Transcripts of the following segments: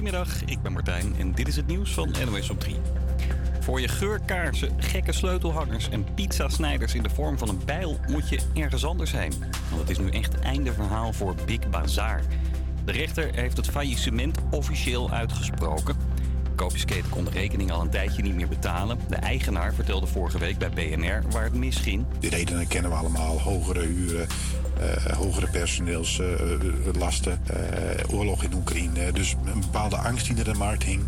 Goedemiddag, ik ben Martijn en dit is het nieuws van NOS op 3. Voor je geurkaarsen, gekke sleutelhangers en pizzasnijders in de vorm van een bijl moet je ergens anders zijn. Want het is nu echt einde verhaal voor Big Bazaar. De rechter heeft het faillissement officieel uitgesproken. Koopjesketen kon de rekening al een tijdje niet meer betalen. De eigenaar vertelde vorige week bij BNR waar het misging. De redenen kennen we allemaal. Hogere huren, hogere personeelslasten, eh, oorlog in Oekraïne. Dus een bepaalde angst die in de markt hing.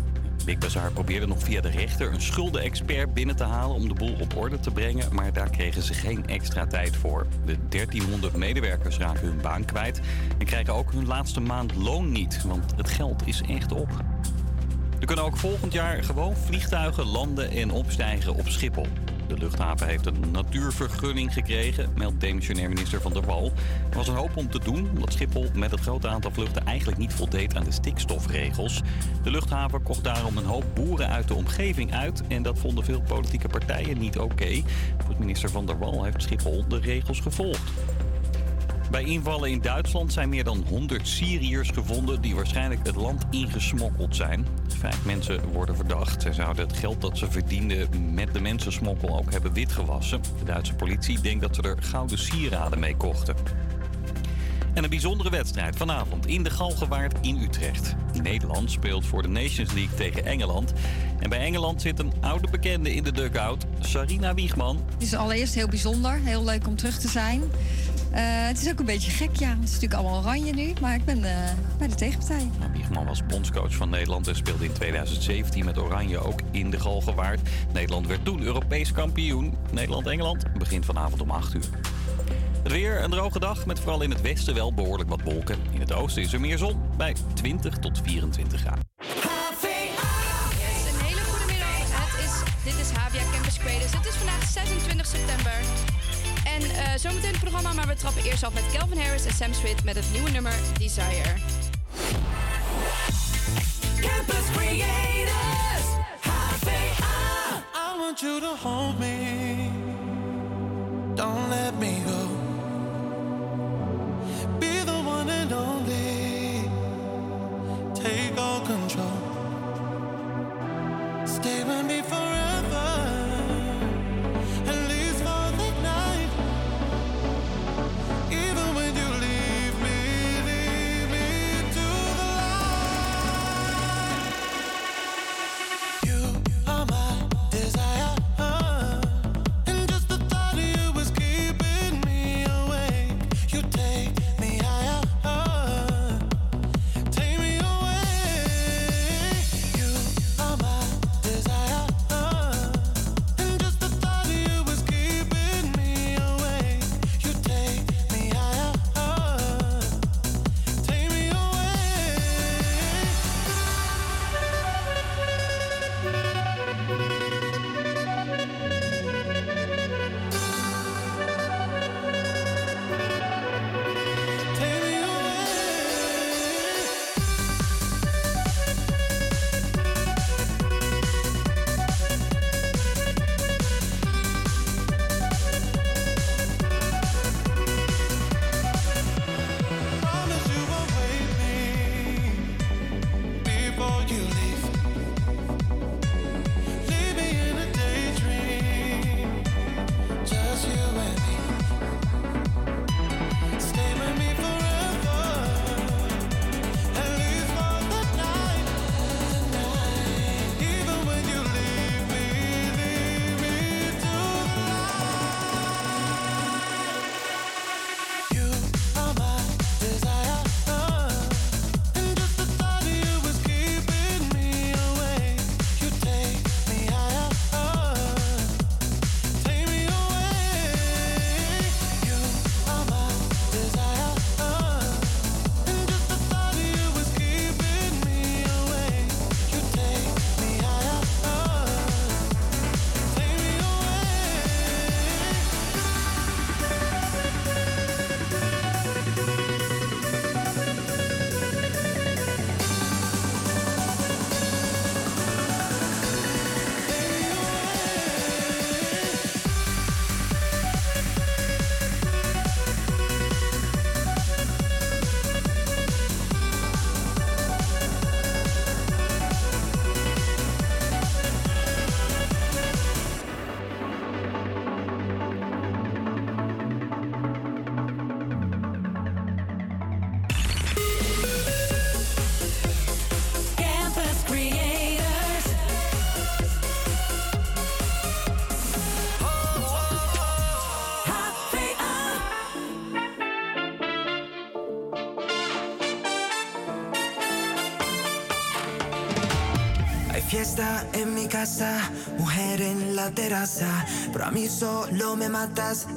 Big Bazaar probeerde nog via de rechter een schuldenexpert binnen te halen om de boel op orde te brengen, maar daar kregen ze geen extra tijd voor. De 1300 medewerkers raken hun baan kwijt en krijgen ook hun laatste maand loon niet, want het geld is echt op. Er kunnen ook volgend jaar gewoon vliegtuigen landen en opstijgen op Schiphol. De luchthaven heeft een natuurvergunning gekregen, meldt demissionair minister Van der Wal. Er was een hoop om te doen, omdat Schiphol met het grote aantal vluchten eigenlijk niet voldeed aan de stikstofregels. De luchthaven kocht daarom een hoop boeren uit de omgeving uit en dat vonden veel politieke partijen niet oké. Volgens minister Van der Wal heeft Schiphol de regels gevolgd. Bij invallen in Duitsland zijn meer dan 100 Syriërs gevonden die waarschijnlijk het land ingesmokkeld zijn. Vijf mensen worden verdacht. Zij zouden het geld dat ze verdienden met de mensensmokkel ook hebben witgewassen. De Duitse politie denkt dat ze er gouden sieraden mee kochten. En een bijzondere wedstrijd vanavond in de Galgenwaard in Utrecht. Nederland speelt voor de Nations League tegen Engeland. En bij Engeland zit een oude bekende in de dugout, Sarina Wiegman. Het is allereerst heel bijzonder, heel leuk om terug te zijn. Uh, het is ook een beetje gek, ja. Het is natuurlijk allemaal oranje nu, maar ik ben uh, bij de tegenpartij. Nou, Wiegman was bondscoach van Nederland en speelde in 2017 met Oranje ook in de Galgenwaard. Nederland werd toen Europees kampioen. Nederland-Engeland begint vanavond om 8 uur. Het weer, een droge dag met vooral in het westen wel behoorlijk wat wolken. In het oosten is er meer zon bij 20 tot 24 graden. Yes, een hele goede middag. Het is, dit is Havia Campus Creators. Het is vandaag 26 september. En uh, zometeen het programma, maar we trappen eerst af met Calvin Harris en Sam Smith met het nieuwe nummer Desire. Campus Creators, HVA. I want you to hold me. Don't let me go. Be the one and only. Take all control. Stay with me forever. En mi casa, mujer en la terraza, pero a mí solo me matas.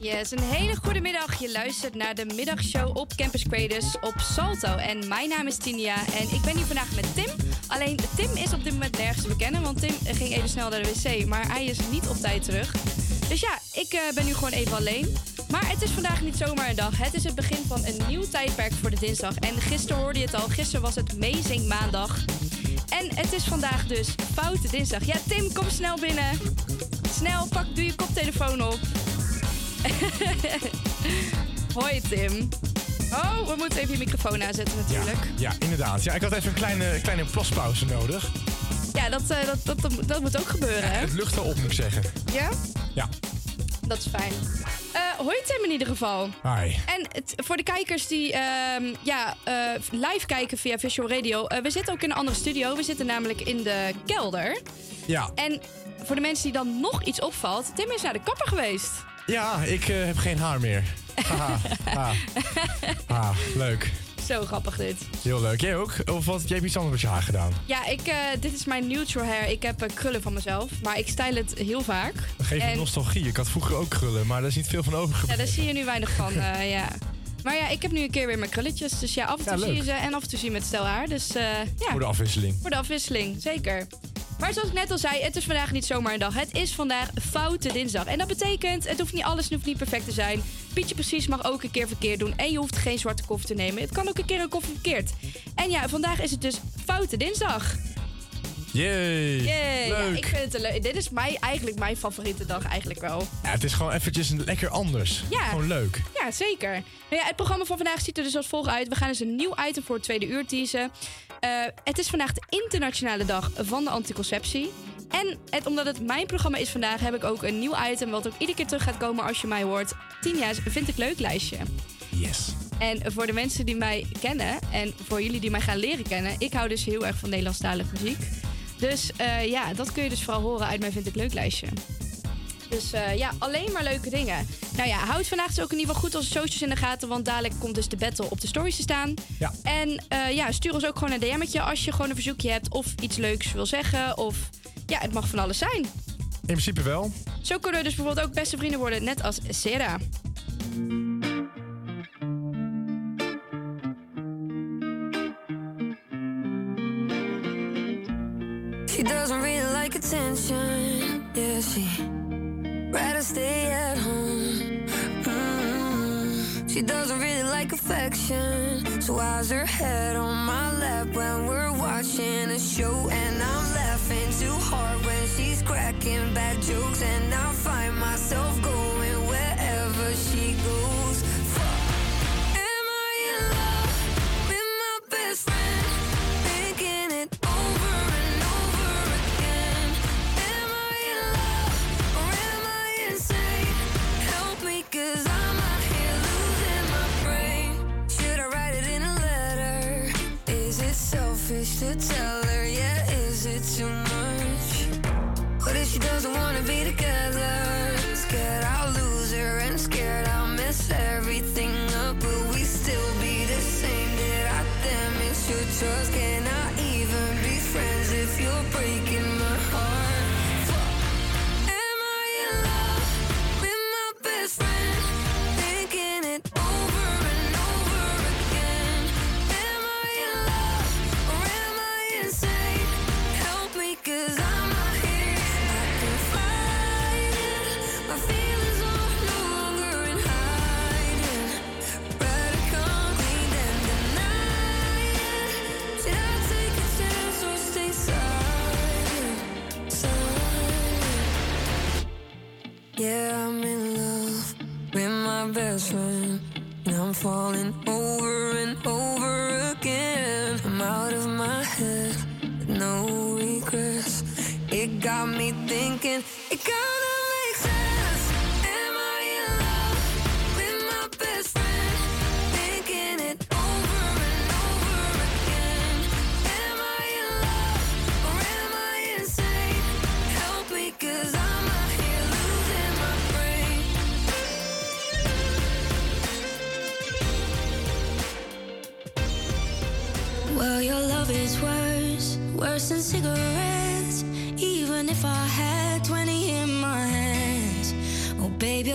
Yes, een hele goede middag. Je luistert naar de middagshow op Campus Creators op Salto. En mijn naam is Tinia en ik ben hier vandaag met Tim. Alleen Tim is op dit moment nergens te bekennen, want Tim ging even snel naar de wc. Maar hij is niet op tijd terug. Dus ja, ik eh, ben nu gewoon even alleen. Maar het is vandaag niet zomaar een dag. Het is het begin van een nieuw tijdperk voor de dinsdag. En gisteren hoorde je het al, gisteren was het Amazing Maandag. En het is vandaag dus Foute Dinsdag. Ja, Tim, kom snel binnen. Snel, pak, doe je koptelefoon op. Hoi Tim. Oh, we moeten even je microfoon aanzetten natuurlijk. Ja, inderdaad. Ja, ik had even een kleine, kleine plaspauze nodig. Ja, dat, eh, dat, dat, dat, dat moet ook gebeuren, hè? Het lucht wel op, moet ik zeggen. Ja? Ja. Dat is fijn. Eh hoi Tim in ieder geval. Hi. En het, voor de kijkers die ehm, ja, eh, live kijken via Visual Radio... we zitten ook in een andere studio. We zitten namelijk in de kelder. Ja. En voor de mensen die dan nog iets opvalt... Tim is naar de kapper geweest. Ja, ik eh, heb geen haar meer. Haha. ha. Ha, leuk. Zo grappig dit. Heel leuk. Jij ook? Of wat? Jij hebt iets anders met je haar gedaan. Ja, ik, eh, dit is mijn neutral hair. Ik heb eh, krullen van mezelf, maar ik style het heel vaak. Dat geeft me nostalgie. Ik had vroeger ook krullen, maar daar is niet veel van Ja, overgebleven. daar zie je nu weinig van, ja. Maar ja, ik heb nu een keer weer mijn krulletjes. Dus ja, af en toe Ja, zie je ze en af en toe zie je met stel haar. Dus ja, Voor de afwisseling. voor de afwisseling, zeker. Maar zoals ik net al zei, het is vandaag niet zomaar een dag. Het is vandaag Foute Dinsdag. En dat betekent, het hoeft niet alles hoeft niet perfect te zijn. Pietje Precies mag ook een keer verkeerd doen. En je hoeft geen zwarte koffie te nemen. Het kan ook een keer een koffie verkeerd. En ja, vandaag is het dus Foute Dinsdag. Yay. Yay. Ja, Leuk. ik vind het leuk. Dit is mij, eigenlijk mijn favoriete dag eigenlijk wel. Ja, het is gewoon eventjes lekker anders. Ja. Gewoon leuk. Ja, zeker. Nou ja, het programma van vandaag ziet er dus als volgt uit. We gaan dus een nieuw item voor het tweede uur teasen. Eh, het is vandaag de internationale dag van de anticonceptie. En het, omdat het mijn programma is vandaag, heb ik ook een nieuw item... wat ook iedere keer terug gaat komen als je mij hoort. 10 jaar vind ik leuk lijstje. Yes. En voor de mensen die mij kennen en voor jullie die mij gaan leren kennen... ik hou dus heel erg van Nederlandstalige muziek. Dus eh, ja, dat kun je dus vooral horen uit mijn vind ik leuk lijstje. Dus eh, ja, alleen maar leuke dingen. Nou ja, houd vandaag dus ook in ieder geval goed onze socials in de gaten. Want dadelijk komt dus de battle op de stories te staan. Ja. En eh, ja, stuur ons ook gewoon een DM'tje als je gewoon een verzoekje hebt. Of iets leuks wil zeggen. Of ja, het mag van alles zijn. In principe wel. Zo kunnen we dus bijvoorbeeld ook beste vrienden worden, net als Sarah. She doesn't really like attention. Yeah, she rather stay at home. Mm-hmm. She doesn't really like affection. So why's her head on my lap when we're watching a show? And I'm laughing too hard when she's cracking bad jokes. And I find myself going wherever she goes. to tell her, yeah, is it too much? What if she doesn't wanna be the girl?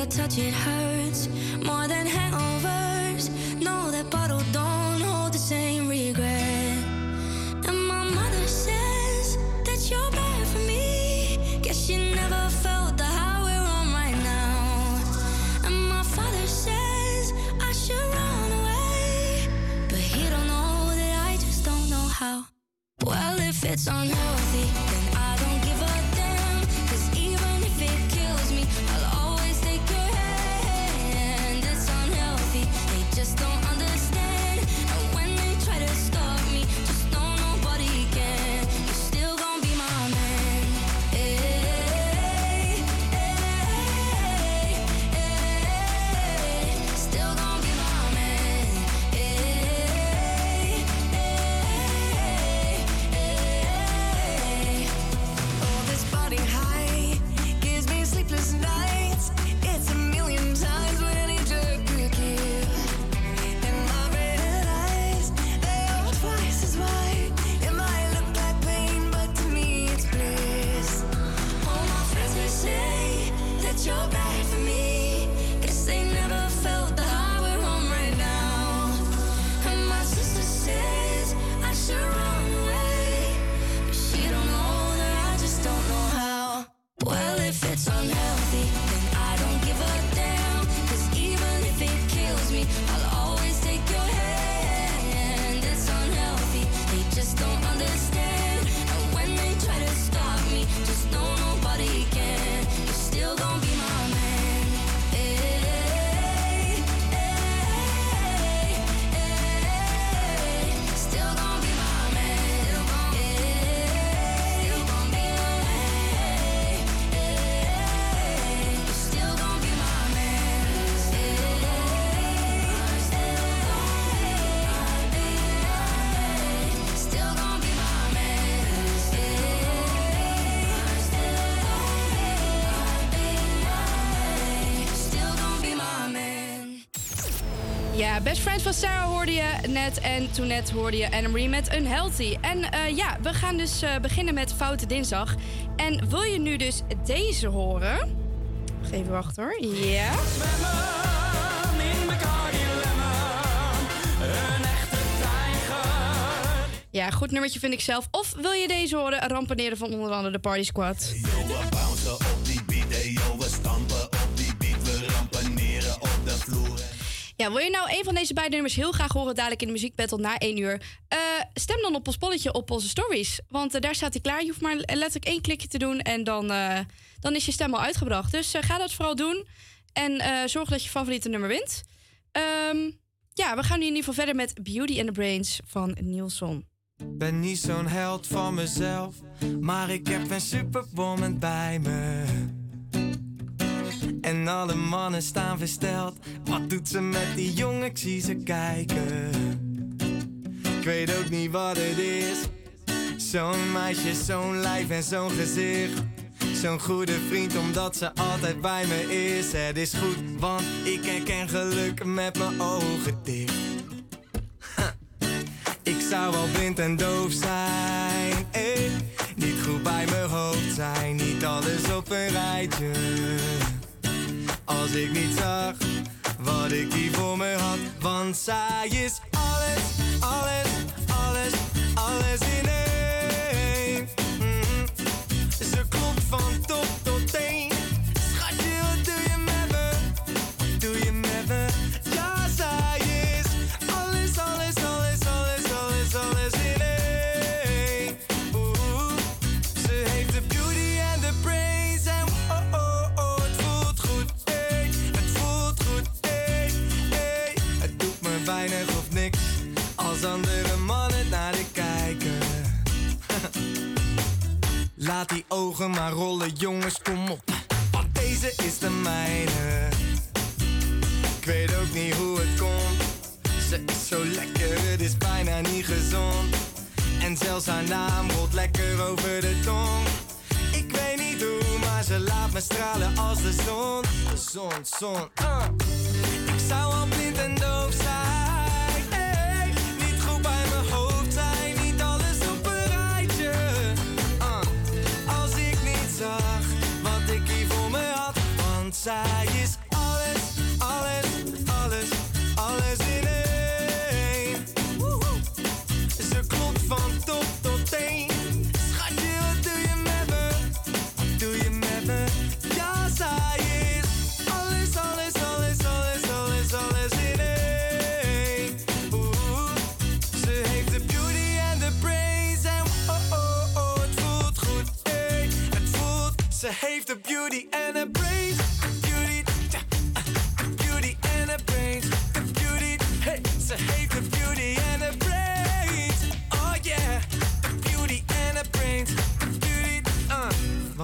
your touch, it hurts more than hangovers. No, that bottle don't hold the same regret. And my mother says that you're bad for me. Guess she never felt the high we're on right now. And my father says I should run away, but he don't know that I just don't know how. Well, if it's on her. Best Friend van Sarah hoorde je net. En toen net hoorde je Annemarie met Unhealthy. En eh, ja, we gaan dus eh, beginnen met Foute Dinsdag. En wil je nu dus deze horen? Even wachten hoor. Ja. Yeah. Ja, goed nummertje vind ik zelf. Of wil je deze horen? Rampaneren van onder andere de Party Squad. Ja, wil je nou een van deze beide nummers heel graag horen dadelijk in de muziekbattle na 1 uur? Eh, stem dan op ons polletje op onze stories. Want eh, daar staat hij klaar. Je hoeft maar letterlijk één klikje te doen en dan, eh, dan is je stem al uitgebracht. Dus ga dat vooral doen. En zorg dat je favoriete nummer wint. Ehm, ja, we gaan nu in ieder geval verder met Beauty and the Brains van Nielsen. Ben niet zo'n held van mezelf, maar ik heb een superwoman bij me. En alle mannen staan versteld. Wat doet ze met die jongen? Ik zie ze kijken. Ik weet ook niet wat het is. Zo'n meisje, zo'n lijf en zo'n gezicht. Zo'n goede vriend, omdat ze altijd bij me is. Het is goed, want ik herken geluk met mijn ogen dicht. Ik zou wel blind en doof zijn. Eh. Niet goed bij mijn hoofd zijn, niet alles op een rijtje. Als ik niet zag wat ik hier voor me had. Want zij is alles, alles, alles, alles in één. Mhm. Ze klopt van top tot teen. Laat die ogen maar rollen, jongens, kom op. Want deze is de mijne. Ik weet ook niet hoe het komt. Ze is zo lekker, het is bijna niet gezond. En zelfs haar naam rolt lekker over de tong. Ik weet niet hoe, maar ze laat me stralen als de zon. De zon, zon, ah. Ik zou al zij is alles, alles, alles, alles in één. Ze klopt van top tot teen. Schatje, wat doe je met me? Wat doe je met me? Ja, zij is alles, alles, alles, alles, alles, alles in één. Ze heeft de beauty en de brains en oh, oh, oh, het voelt goed, ey. Het voelt, ze heeft de beauty en de brains.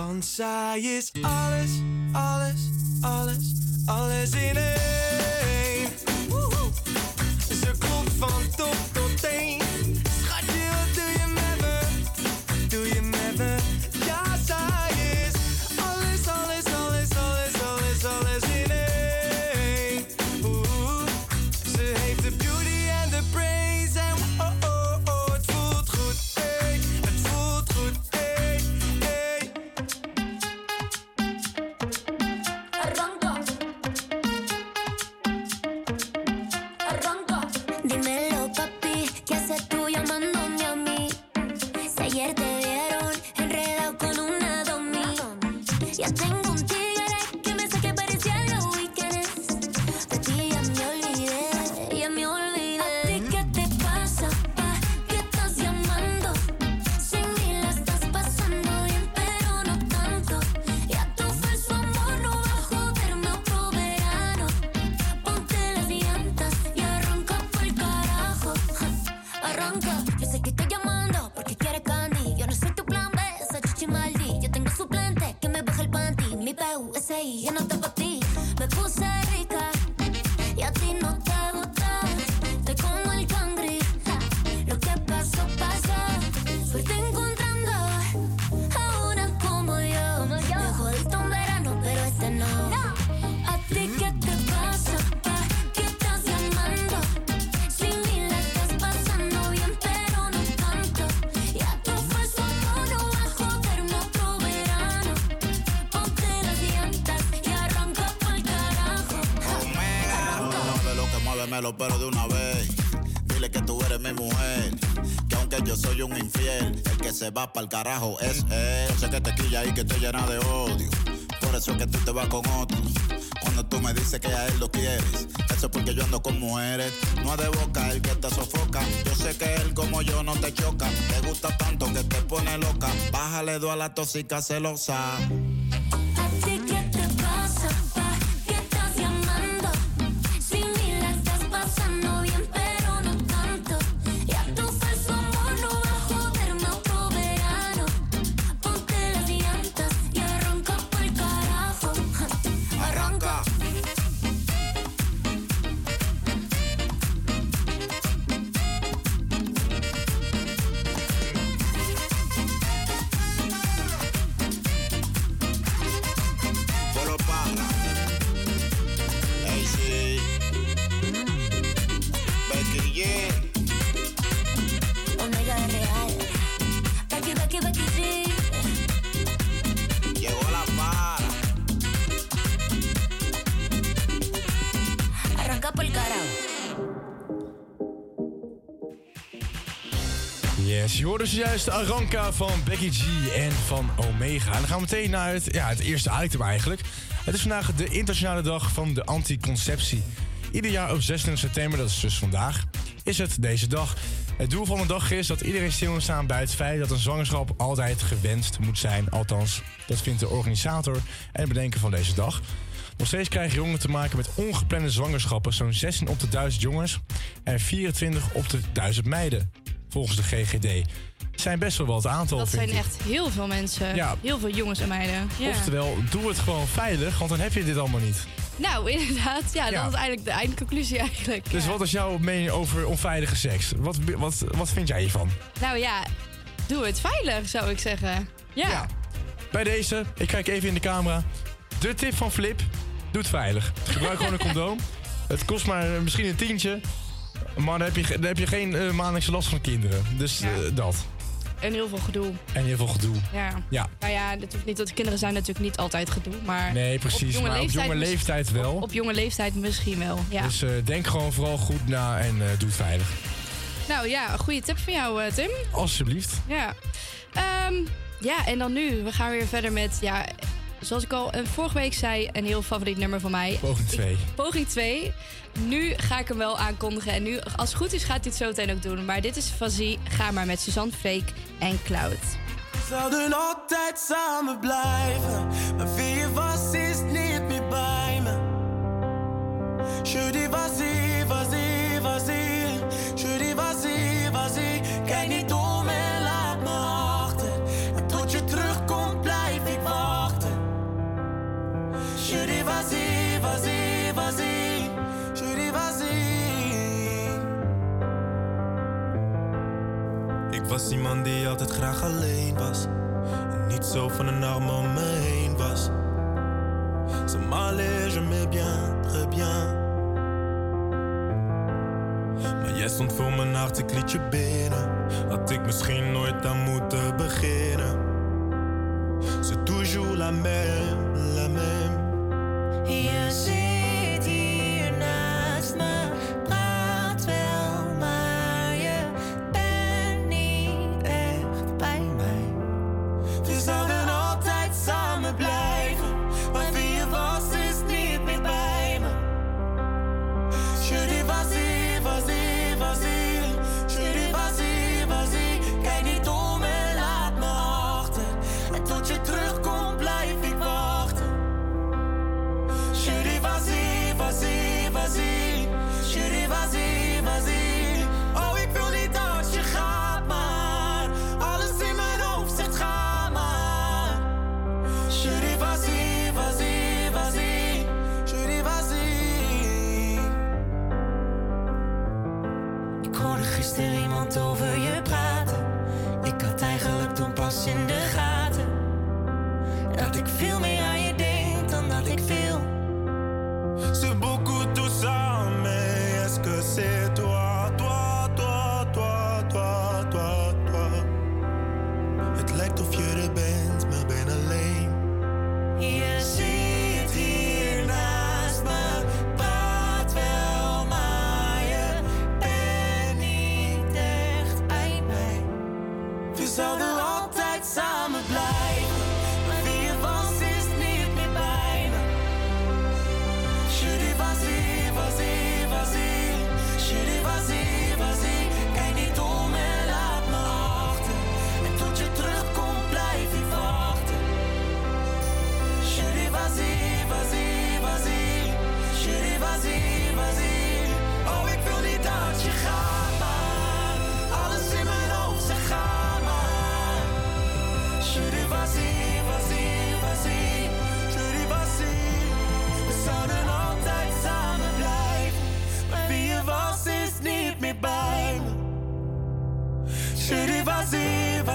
Want zij is alles, alles, alles, alles in één. Pero de una vez. Dile que tú eres mi mujer. Que aunque yo soy un infiel, el que se va pa'l carajo es él. Sé que te quilla y que te llena de odio. Por eso es que tú te vas con otro. Cuando tú me dices que a él lo quieres, Eso es porque yo ando con mujeres. No de boca el que te sofoca. Yo sé que él como yo no te choca. Te gusta tanto que te pone loca. Bájale dos a la tóxica celosa. Zojuist Aranka van Becky G en van Omega. En dan gaan we meteen naar het, ja, het eerste item eigenlijk. Het is vandaag de internationale dag van de anticonceptie. Ieder jaar op 26 september, dat is dus vandaag, is het deze dag. Het doel van de dag is dat iedereen stil moet staan bij het feit dat een zwangerschap altijd gewenst moet zijn. Althans, dat vindt de organisator en het bedenken van deze dag. Nog steeds krijgen jongeren te maken met ongeplande zwangerschappen. Zo'n 16 op de 1000 jongens en 24 op de 1000 meiden. Volgens de GGD. Het zijn best wel wat aantal, Dat zijn ik. echt heel veel mensen. Ja. Heel veel jongens en meiden. Ja. Oftewel, doe het gewoon veilig, want dan heb je dit allemaal niet. Nou, inderdaad. Ja, Ja. dat is eigenlijk de eindconclusie eigenlijk. Dus wat is jouw mening over onveilige seks? Wat, wat, wat vind jij hiervan? Nou ja, doe het veilig, zou ik zeggen. Ja. Bij deze, ik kijk even in de camera. De tip van Flip, doe het veilig. Gebruik gewoon een condoom. Het kost maar eh, misschien een tientje. Maar dan heb je, dan heb je geen eh, maandelijkse last van kinderen. Dus eh, dat. En heel veel gedoe. En heel veel gedoe. Ja. Ja. Nou ja, hoeft niet dat kinderen zijn natuurlijk niet altijd gedoe. Maar Nee, precies. Op jonge maar leeftijd, op jonge leeftijd wel. Op, op jonge leeftijd misschien wel. Ja. Dus eh, denk gewoon vooral goed na en eh, doe het veilig. Nou ja, een goede tip van jou, eh, Tim. Alsjeblieft. Ja. Ehm, ja, en dan nu. We gaan weer verder met, ja, zoals ik al eh, vorige week zei, een heel favoriet nummer van mij. Poging 2. Poging 2. Nu ga ik hem wel aankondigen. En nu, als het goed is, gaat hij het zo meteen ook doen. Maar dit is Fazie. Ga maar met Suzanne Freek en Cloud. Zouden altijd samen blijven, maar wie je was is niet meer bij me. Je dis vas-y, vas-y, vas-y. Je dis vas-y, vas-y. Kijk niet om was iemand die altijd graag alleen was. En niet zo van een arm om me heen was. Ze m'allait, je m'aimais bien, très bien. Maar jij stond voor mijn hart, ik liet je binnen. Had ik misschien nooit aan moeten beginnen. C'est toujours la même, la même.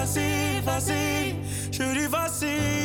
facile, facile, je lui.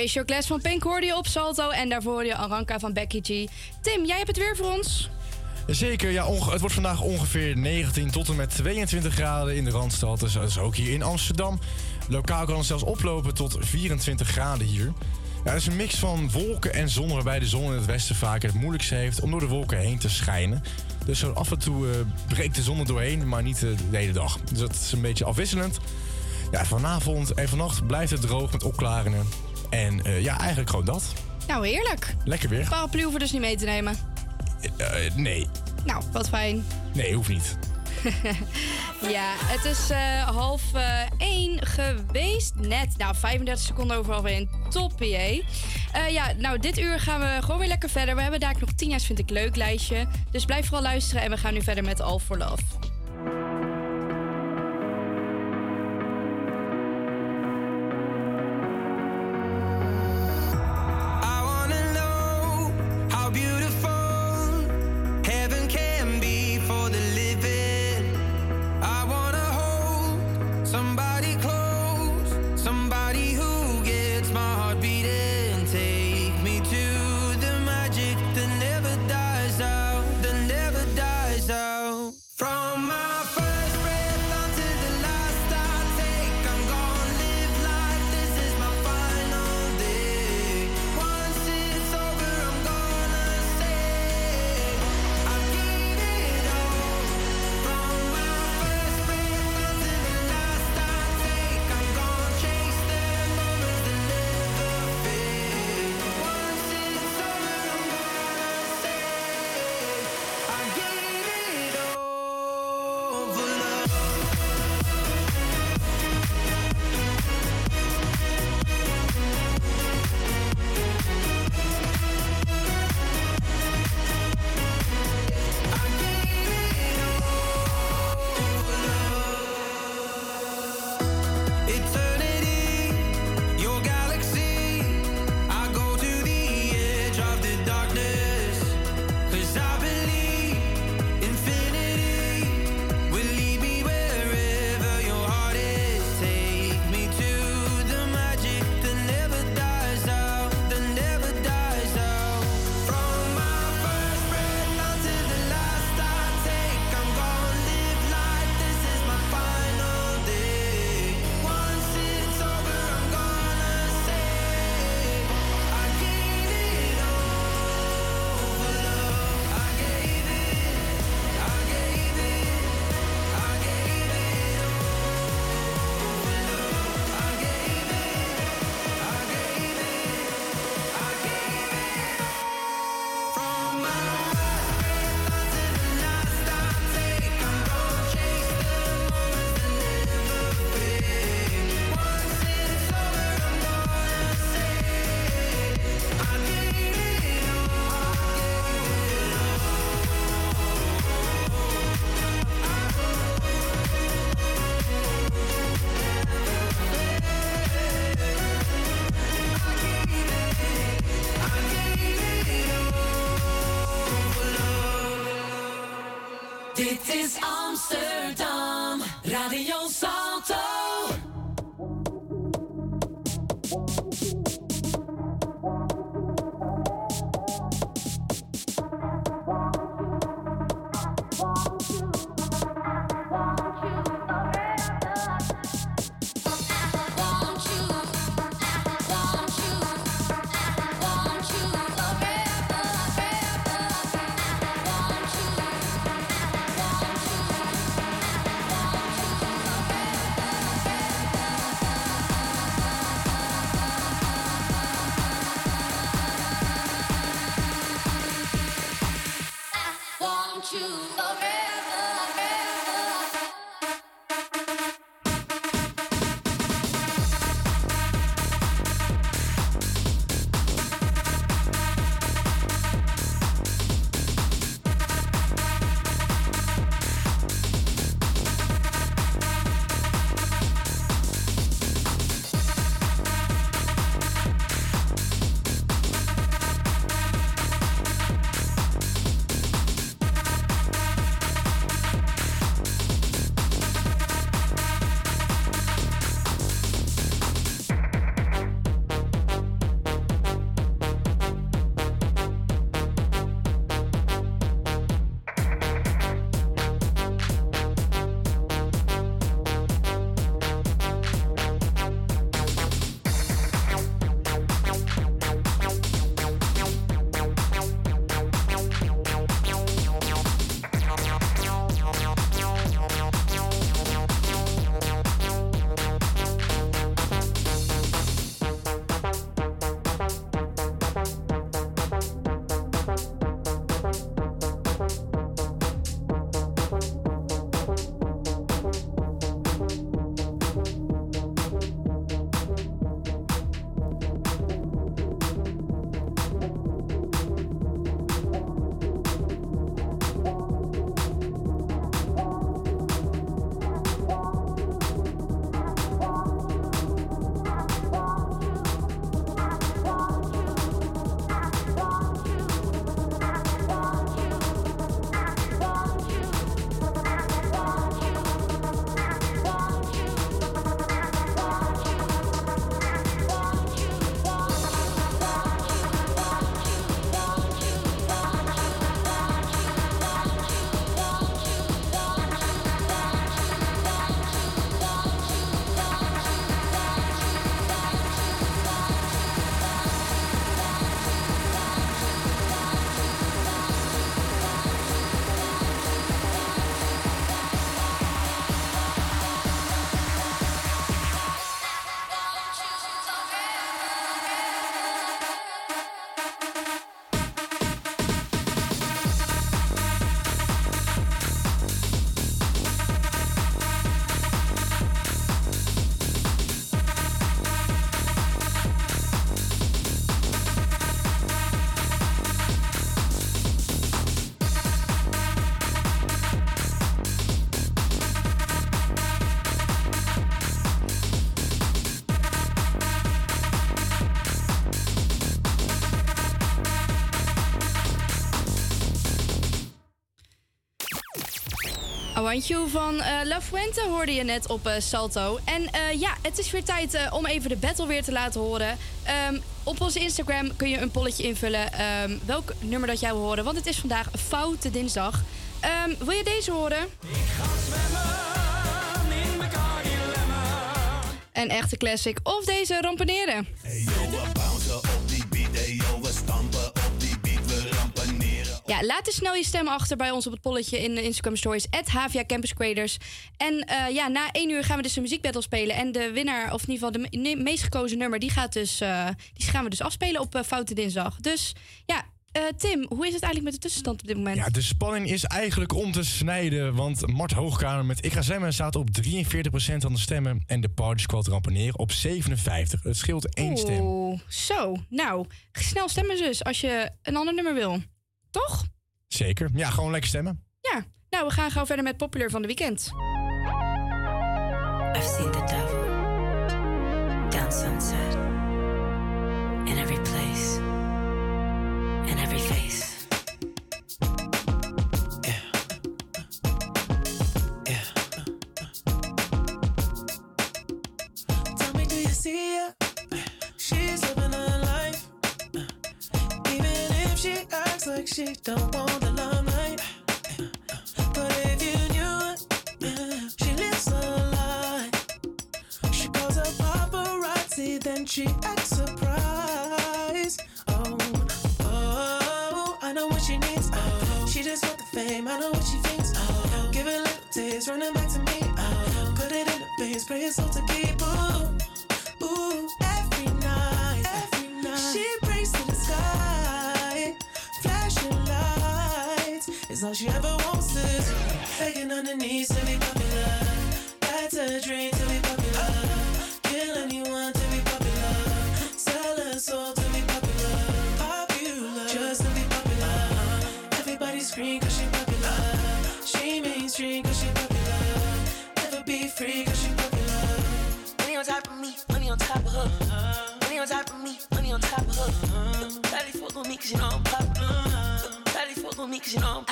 Special Class van Pink hoorde je op Salto. En daarvoor je Aranka van Becky Tim, jij hebt het weer voor ons. Zeker, ja, het wordt vandaag ongeveer 19 tot en met 22 graden in de Randstad. Dus dat is ook hier in Amsterdam. Lokaal kan het zelfs oplopen tot 24 graden hier. Ja, het is een mix van wolken en zon, waarbij de zon in het westen vaak het moeilijkste heeft om door de wolken heen te schijnen. Dus af en toe eh, breekt de zon er doorheen, maar niet eh, de hele dag. Dus dat is een beetje afwisselend. Ja, vanavond en vannacht blijft het droog met opklaringen. En eh, ja, eigenlijk gewoon dat. Nou, heerlijk. Lekker weer. Paraplu hoeven dus niet mee te nemen. Eh, eh, nee. Nou, wat fijn. Nee, hoeft niet. ja, het is half uh, één geweest. Net, nou, 35 seconden over weer in. Top, PA. Ja, nou, dit uur gaan we gewoon weer lekker verder. We hebben daar nog 10 jaar vind ik leuk lijstje. Dus blijf vooral luisteren en we gaan nu verder met All for Love. Want You van eh La Fuente hoorde je net op eh, Salto. En eh, ja, het is weer tijd eh, om even de battle weer te laten horen. Ehm, op onze Instagram kun je een polletje invullen ehm, welk nummer dat jij wil horen. Want het is vandaag Foute Dinsdag. Ehm, wil je deze horen? Een echte classic. Of deze rampeneren. Ja, laat dus snel je stem achter bij ons op het polletje in de Instagram Stories. HVA Campus Creators. En eh, ja, na één uur gaan we dus een muziekbattle spelen. En de winnaar, of in ieder geval de me- meest gekozen nummer, die, gaat dus, eh, die gaan we dus afspelen op eh, Foute Dinsdag. Dus ja, Tim, hoe is het eigenlijk met de tussenstand op dit moment? Ja, de spanning is eigenlijk om te snijden. Want Mart Hoogkamer met Ik ga zwemmen staat op 43% van de stemmen. En de Party Squad ramponeren op 57%. Het scheelt één stem. Oeh, zo. Nou, snel stemmen dus als je een ander nummer wil. Toch? Zeker. Ja, gewoon lekker stemmen. Ja. Nou, we gaan gauw verder met Popular van de Weekend. I've seen the devil down sunset don't want You know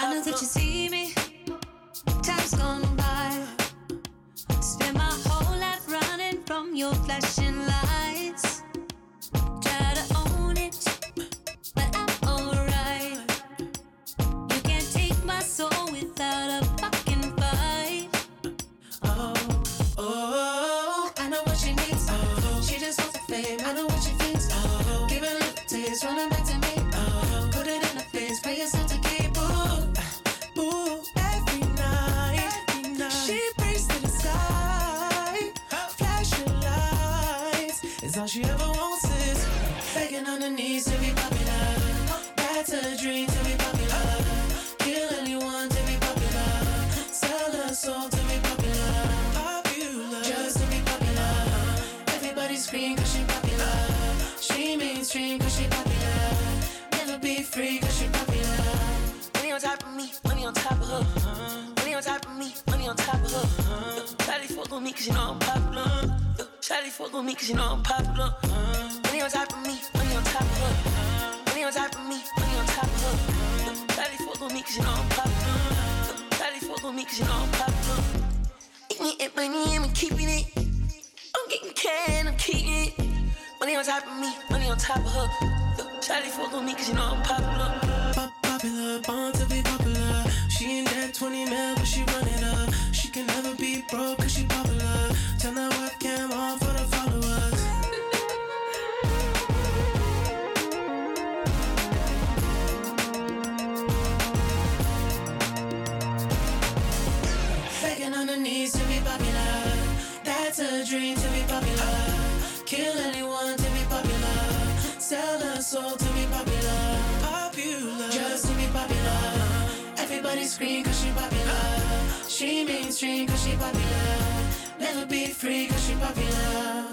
mainstream cause she popular. She mainstream cause she popular. Never be free cause she popular.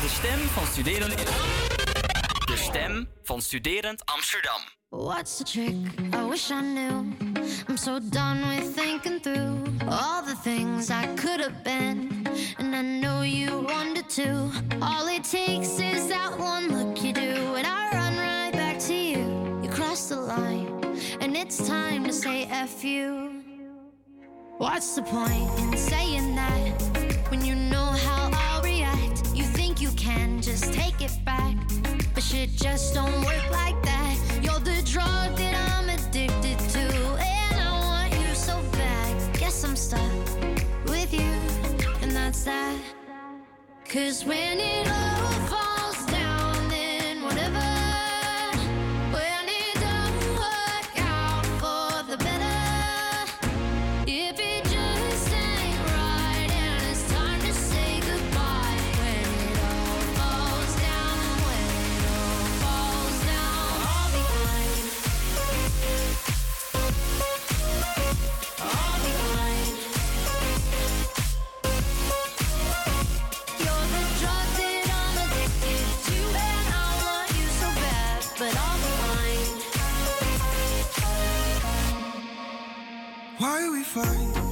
De stem van studerend. De stem van studerend Amsterdam. What's the trick? I wish I knew. I'm so done with thinking through all the things I could have been. And I know you wanted to. All it takes is that one look you do, and I run, run line, and it's time to say F you. What's the point in saying that when you know how I'll react? You think you can just take it back, but shit just don't work like that. You're the drug that I'm addicted to, and I want you so bad. Guess I'm stuck with you, and that's that. Cause when it all falls. why we fight?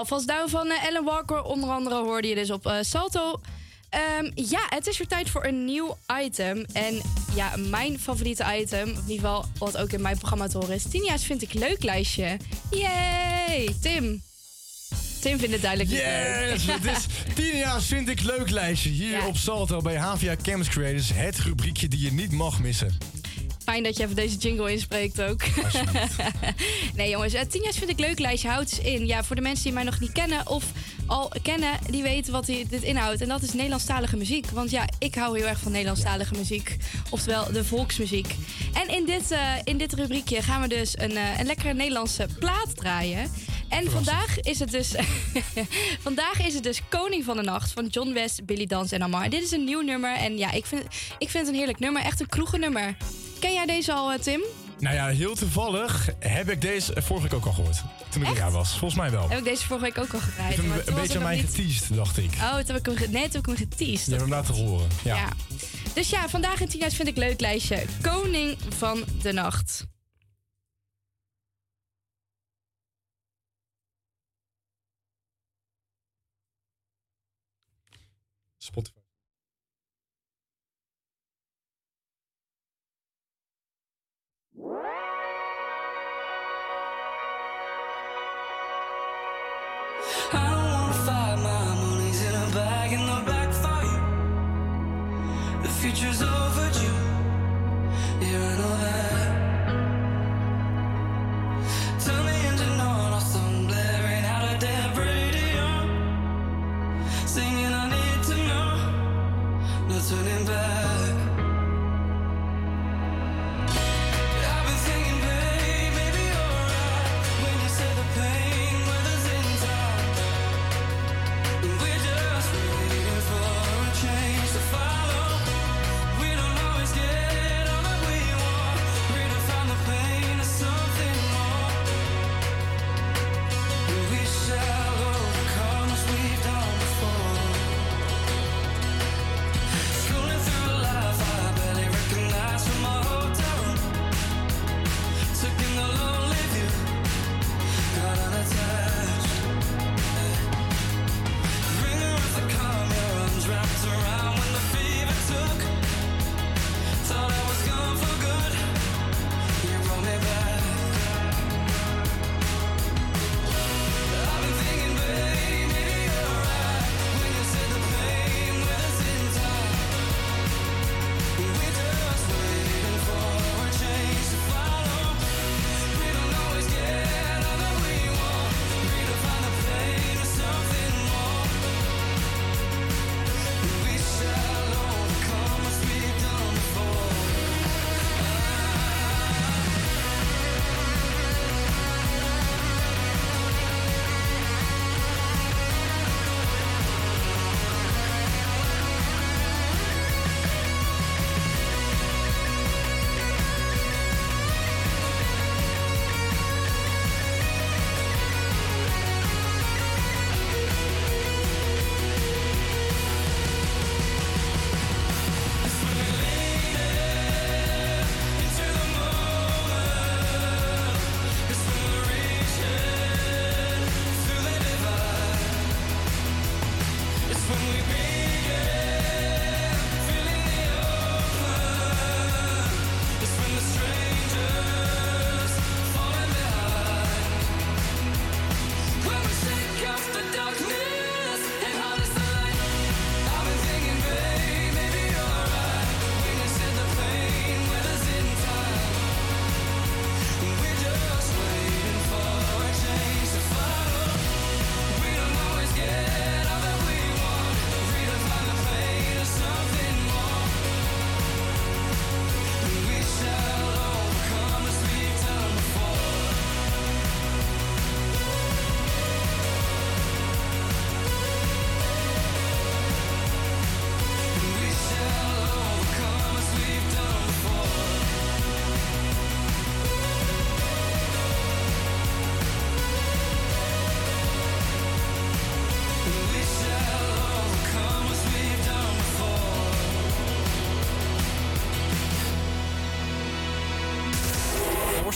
Alvast down van eh, Ellen Walker. Onder andere hoorde je dus op eh, Salto. Ehm, ja, het is weer tijd voor een nieuw item. En ja, mijn favoriete item, in ieder geval wat ook in mijn programma te horen is... Tinia's vind ik leuk lijstje. Yay! Tim. Tim vindt het duidelijk niet leuk. Yes, het is tien jaar vind ik leuk lijstje hier op Salto bij Havia Campus Creators. Het rubriekje die je niet mag missen. Fijn dat je even deze jingle inspreekt ook. nee jongens, uh, tien jaar vind ik leuk lijstje. Houdt in. Ja, voor de mensen die mij nog niet kennen of al kennen, die weten wat dit inhoudt. En dat is Nederlandstalige muziek. Want ja, ik hou heel erg van Nederlandstalige muziek. Oftewel de volksmuziek. En in dit, eh, in dit rubriekje gaan we dus een, eh, een lekkere Nederlandse plaat draaien. En vandaag is het dus. vandaag is het dus Koning van de Nacht van John West, Billy Dans en Amar. Dit is een nieuw nummer. En ja, ik vind, ik vind het een heerlijk nummer. Echt een kroegennummer. Ken jij deze al, eh, Tim? Nou ja, heel toevallig heb ik deze vorige week ook al gehoord. Toen ik een jaar was. Volgens mij wel. Heb ik deze vorige week ook al gedraaid. Ik heb een beetje aan mij niet- geteased, dacht ik. Oh, toen heb ik hem, nee, toen heb ik hem geteased. Je hebt hem laten horen. Ja. Ja. Dus ja, vandaag in 10 vind ik leuk lijstje. Koning van de Nacht. Spotify. I don't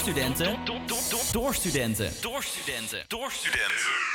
Door studenten. Door, door studenten. Door studenten. Door studenten.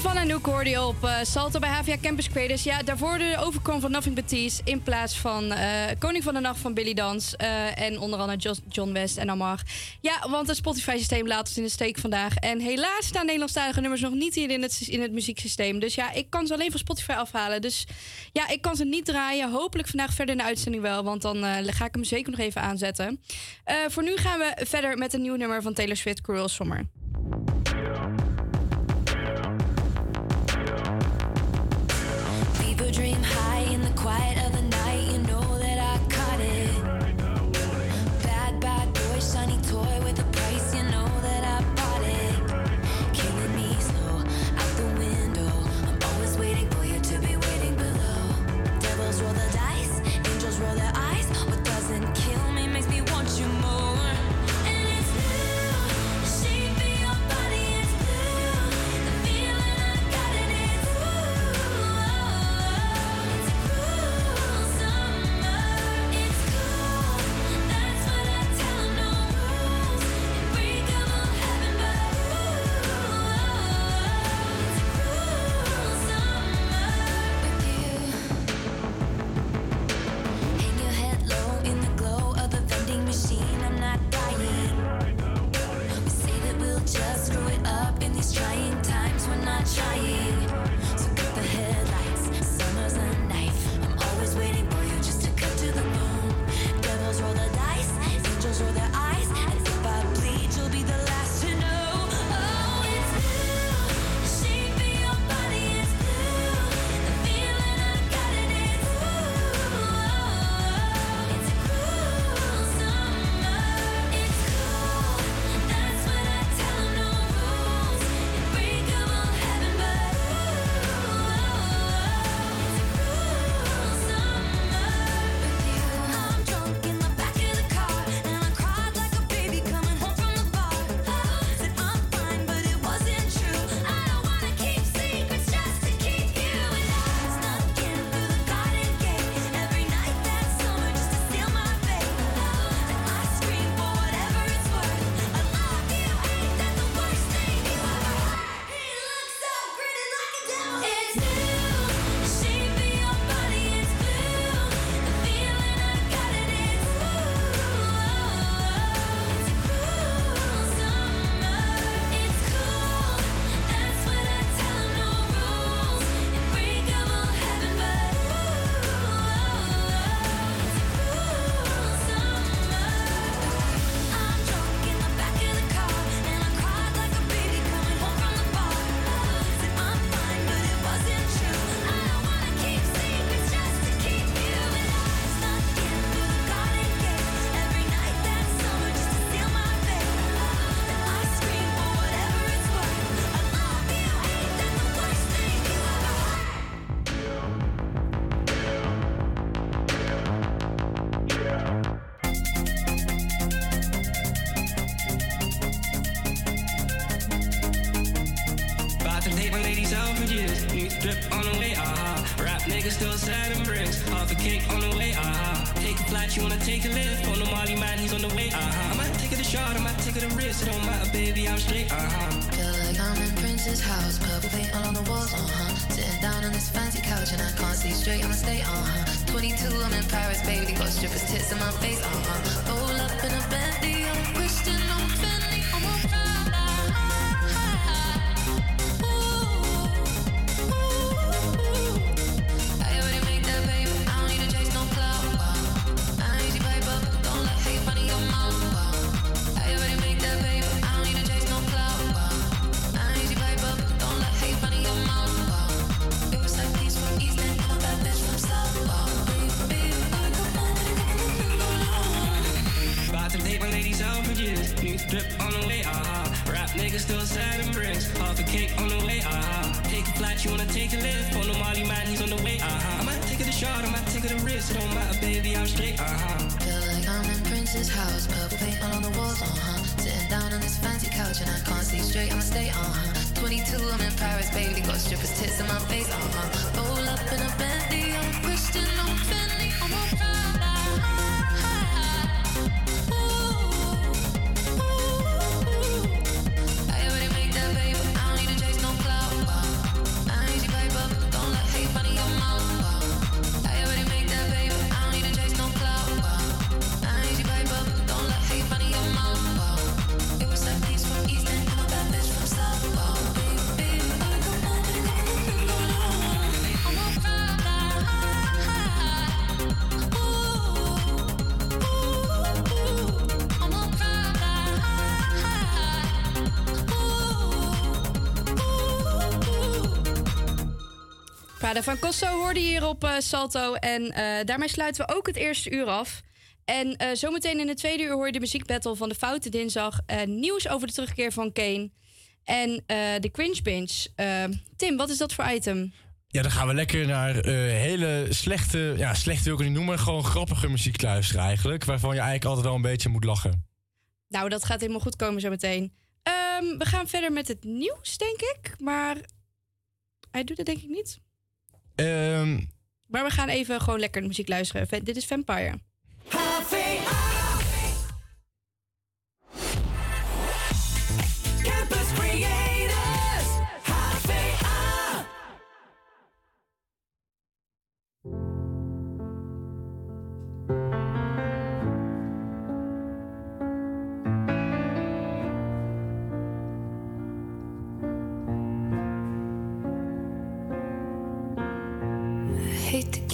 Van Anouk hoorde je op uh, Salto bij HAVIA Campus Creators. Ja, daarvoor de overkom van Nothing But Tees in plaats van eh, Koning van de Nacht van Billy Dans. Eh, en onder andere John West en Amar. Ja, want het Spotify-systeem laat ons in de steek vandaag. En helaas staan Nederlandstalige nummers nog niet hier in het, in het muzieksysteem. Dus ja, ik kan ze alleen van Spotify afhalen. Dus ja, ik kan ze niet draaien. Hopelijk vandaag verder in de uitzending wel, want dan ga ik hem zeker nog even aanzetten. voor nu gaan we verder met een nieuw nummer van Taylor Swift, Cruel Summer. van Kosso hoorde je hier op eh, Salto. En eh, daarmee sluiten we ook het eerste uur af. En eh, zometeen in het tweede uur hoor je de muziekbattle van de Foute Dinsdag. nieuws over de terugkeer van Kane. En de Cringe Binge. Tim, wat is dat voor item? Ja, dan gaan we lekker naar hele slechte, ja, slecht wil ik het niet noemen, gewoon grappige muziek luisteren eigenlijk. Waarvan je eigenlijk altijd wel een beetje moet lachen. Nou, dat gaat helemaal goed komen zometeen. Um, we gaan verder met het nieuws, denk ik. Maar hij doet het denk ik niet. Ehm, maar we gaan even gewoon lekker de muziek luisteren. Dit is Vampire.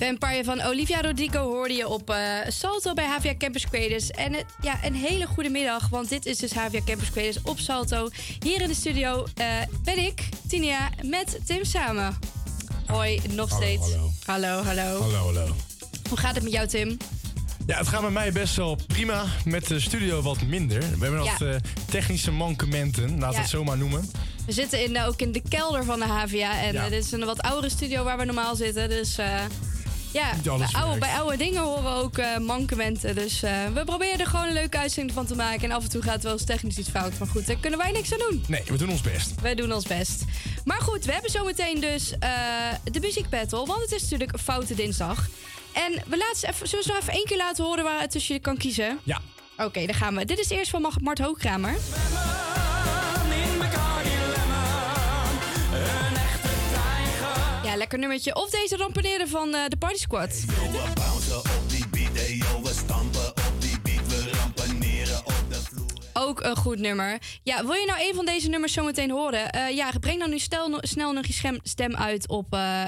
Vampire van Olivia Rodrigo hoorde je op eh, Salto bij Havia Campus Creators. En het, ja, een hele goede middag, want dit is dus Havia Campus Creators op Salto. Hier in de studio eh, ben ik, Tinia, met Tim samen. Hoi, nog steeds. hallo. hallo, hallo. Hallo, hallo. Hoe gaat het met jou, Tim? Ja, het gaat met mij best wel prima. Met de studio wat minder. We hebben Ja. wat eh, technische mankementen, laten we Ja. het zo maar noemen. We zitten in, ook in de kelder van de Havia. En Ja. dit is een wat oudere studio waar we normaal zitten. Dus ja, bij oude, bij oude dingen horen we ook eh, mankementen. Dus eh, we proberen er gewoon een leuke uitzending van te maken. En af en toe gaat wel eens technisch iets fout. Maar goed, daar kunnen wij niks aan doen. Nee, we doen ons best. Wij doen ons best. Maar goed, we hebben zometeen dus eh, de muziekbattle. Want het is natuurlijk Foute Dinsdag. En we laten ze even, zullen we even één keer laten horen waar het tussen je kan kiezen? Ja. Oké, daar gaan we. Dit is eerst van Mart Hoogkramer. Ja, lekker nummertje. Of deze rampeneren van eh, de Party Squad. Ook een goed nummer. Ja, wil je nou een van deze nummers zometeen horen? Eh, ja, breng dan nu stel, snel nog je stem uit op uh,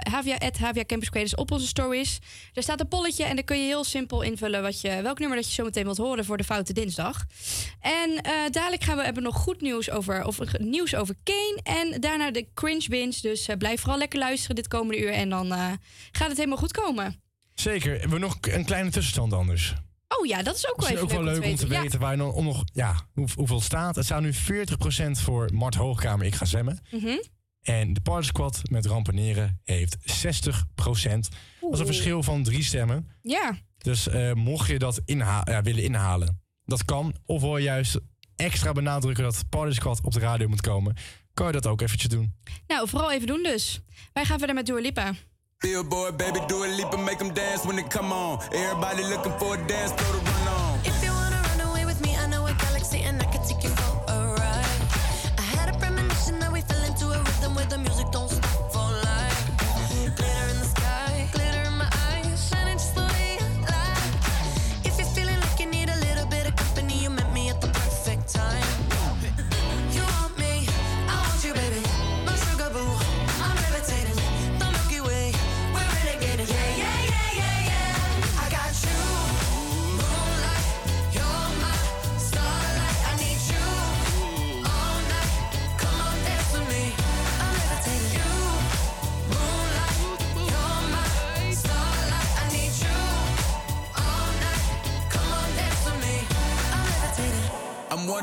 Campus Creators op onze stories. Er staat een polletje en dan kun je heel simpel invullen wat je, welk nummer dat je zometeen wilt horen voor de Foute Dinsdag. En eh, dadelijk gaan we hebben nog goed nieuws over, of, nieuws over Kane en daarna de Cringe Binge. Dus blijf vooral lekker luisteren dit komende uur en dan gaat het helemaal goed komen. Zeker. We nog een kleine tussenstand anders. Oh ja, dat is ook wel Misschien even ook wel leuk om te Ja. weten waar je dan om nog, ja, hoe, hoeveel staat. Het staat nu 40% voor Mart Hoogkamer, ik ga zwemmen. Mhm. En de Party Squad met rampeneren heeft 60%. Dat is een verschil van drie stemmen. Ja. Dus eh, mocht je dat inha ja, willen inhalen, dat kan. Of wil je juist extra benadrukken dat Party Squad op de radio moet komen, kan je dat ook eventjes doen. Nou, vooral even doen dus. Wij gaan verder met Dua Lipa. Billboard, baby, do a leap and make them dance when they come on. Everybody looking for a dance floor to run on.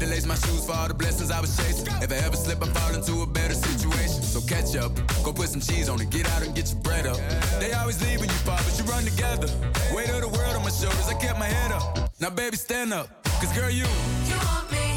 to lace my shoes for all the blessings I was chasing. If I ever slip, I fall into a better situation. So catch up, go put some cheese on it, get out and get your bread up. They always leave when you fall, but you run together. Weight of the world on my shoulders, I kept my head up. Now, baby, stand up, cause girl, you. You want me,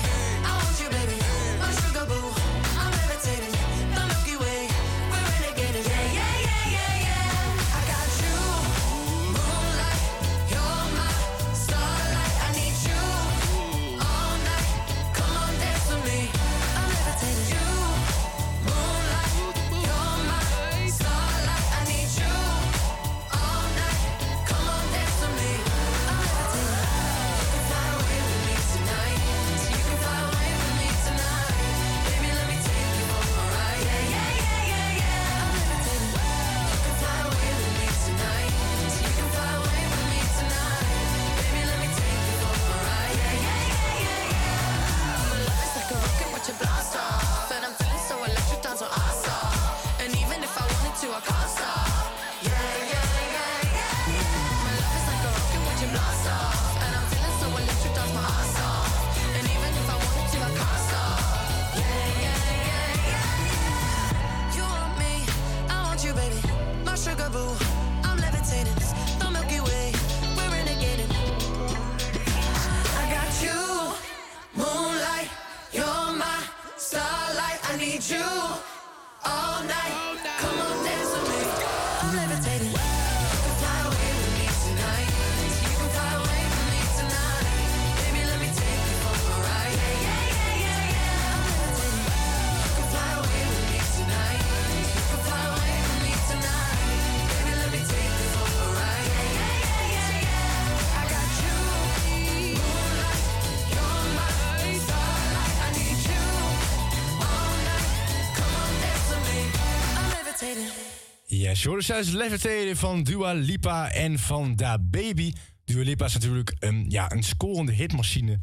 hoorde juist Levitating van Dua Lipa en van Da Baby. Dua Lipa is natuurlijk een, ja, een scorende hitmachine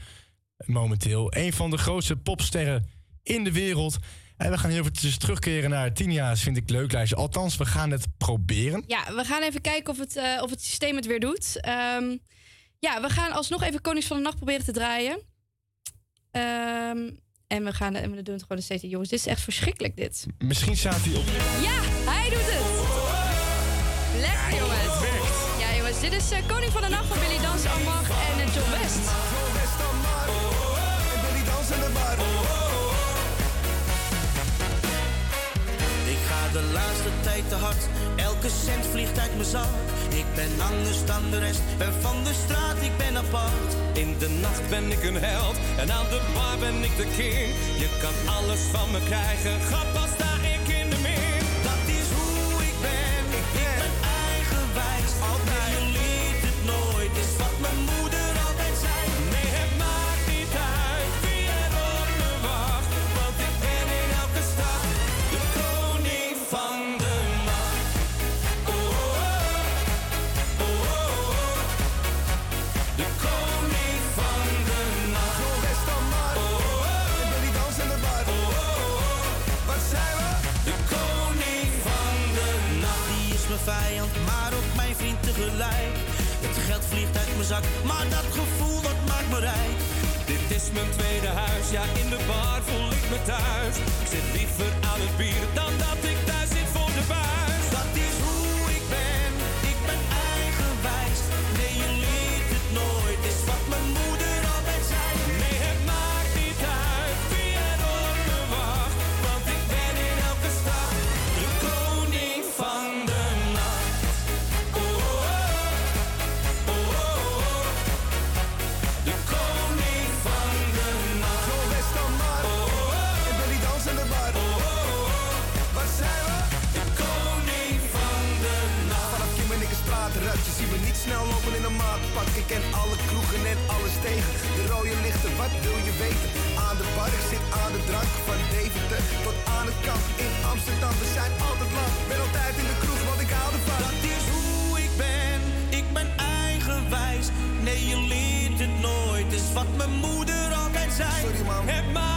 momenteel. Een van de grootste popsterren in de wereld. En we gaan heel even terugkeren naar Tinia's Vind ik Leuk lijstje. Althans, we gaan het proberen. Ja, we gaan even kijken of het, eh, of het systeem het weer doet. Ehm, ja, we gaan alsnog even Konings van de Nacht proberen te draaien. Ehm, en we, gaan, en we doen het gewoon steeds. Jongens, dit is echt verschrikkelijk dit. Misschien staat hij op. Ja, hij doet het. Is eh, Koning van de Nacht van Billy Dans, Amag en eh, John West. Ik ga de laatste tijd te hard, elke cent vliegt uit mijn zak. Ik ben anders dan de rest, ben van de straat, ik ben apart. In de nacht ben ik een held en aan de bar ben ik de king. Je kan alles van me krijgen, grap als mijn tweede huis, ja in de bar voel ik me thuis. Ik zit liever aan het bier dan dat ik rode lichten, wat wil je weten? Aan de bar, ik zit aan de drank. Van Deventer tot aan het kamp in Amsterdam. We zijn altijd lang, ben altijd in de kroeg, want ik hou ervan. Dat is hoe ik ben, ik ben eigenwijs. Nee, je liet het nooit, is wat mijn moeder altijd zei. Sorry, man.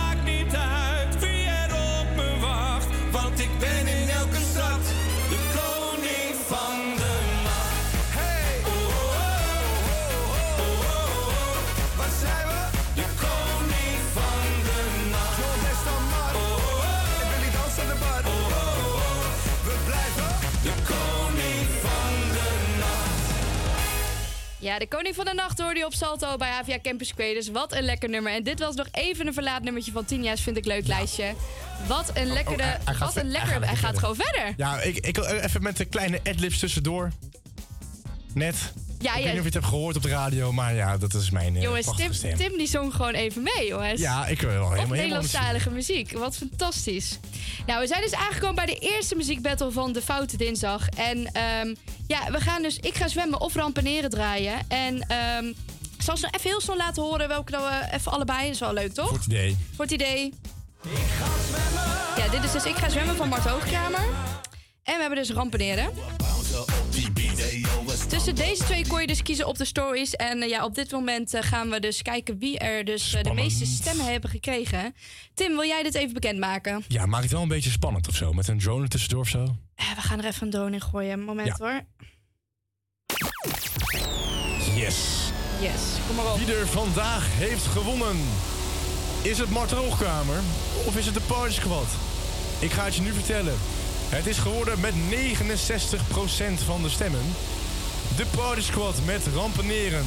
Ja, de Koning van de Nacht hoorde je op Salto bij Havia Campus Creators. Wat een lekker nummer. En dit was nog even een verlaatnummertje van Tinja's Vind ik Leuk lijstje. Wat een lekkere... Oh, hij gaat wat een hij lekker... gaat Hij gaat gewoon verder. Ja, ik, ik even met de kleine adlibs tussendoor. Net. Ja, ik weet niet of je het hebt gehoord op de radio, maar ja, dat is mijn eh, Jongens, Tim, stem. Tim die zong gewoon even mee, jongens. Ja, ik wil helemaal Op helemaal Nederlandstalige muziek. Wat fantastisch. Nou, we zijn dus aangekomen bij de eerste muziekbattle van de Foute Dinsdag. En ehm, ja, we gaan dus Ik ga zwemmen of rampeneren draaien. En ehm, ik zal ze even heel snel laten horen welke dat we even allebei. Dat is wel leuk, toch? Goed idee. Voor het idee. Ja, dit is dus Ik ga zwemmen van Mart Hoogkamer. En we hebben dus rampeneren. Tussen deze twee kon je dus kiezen op de stories. En eh, ja, op dit moment eh, gaan we dus kijken wie er dus eh, de meeste stemmen hebben gekregen. Tim, wil jij dit even bekendmaken? Ja, maak het wel een beetje spannend of zo. Met een drone tussendoor of zo. We gaan er even een drone in gooien. Moment Ja. hoor. Yes. Yes, kom maar op. Wie er vandaag heeft gewonnen? Is het Mart Hoogkamer of is het de Party Squad? Ik ga het je nu vertellen. Het is geworden met 69% van de stemmen. De Party Squad met rampeneren.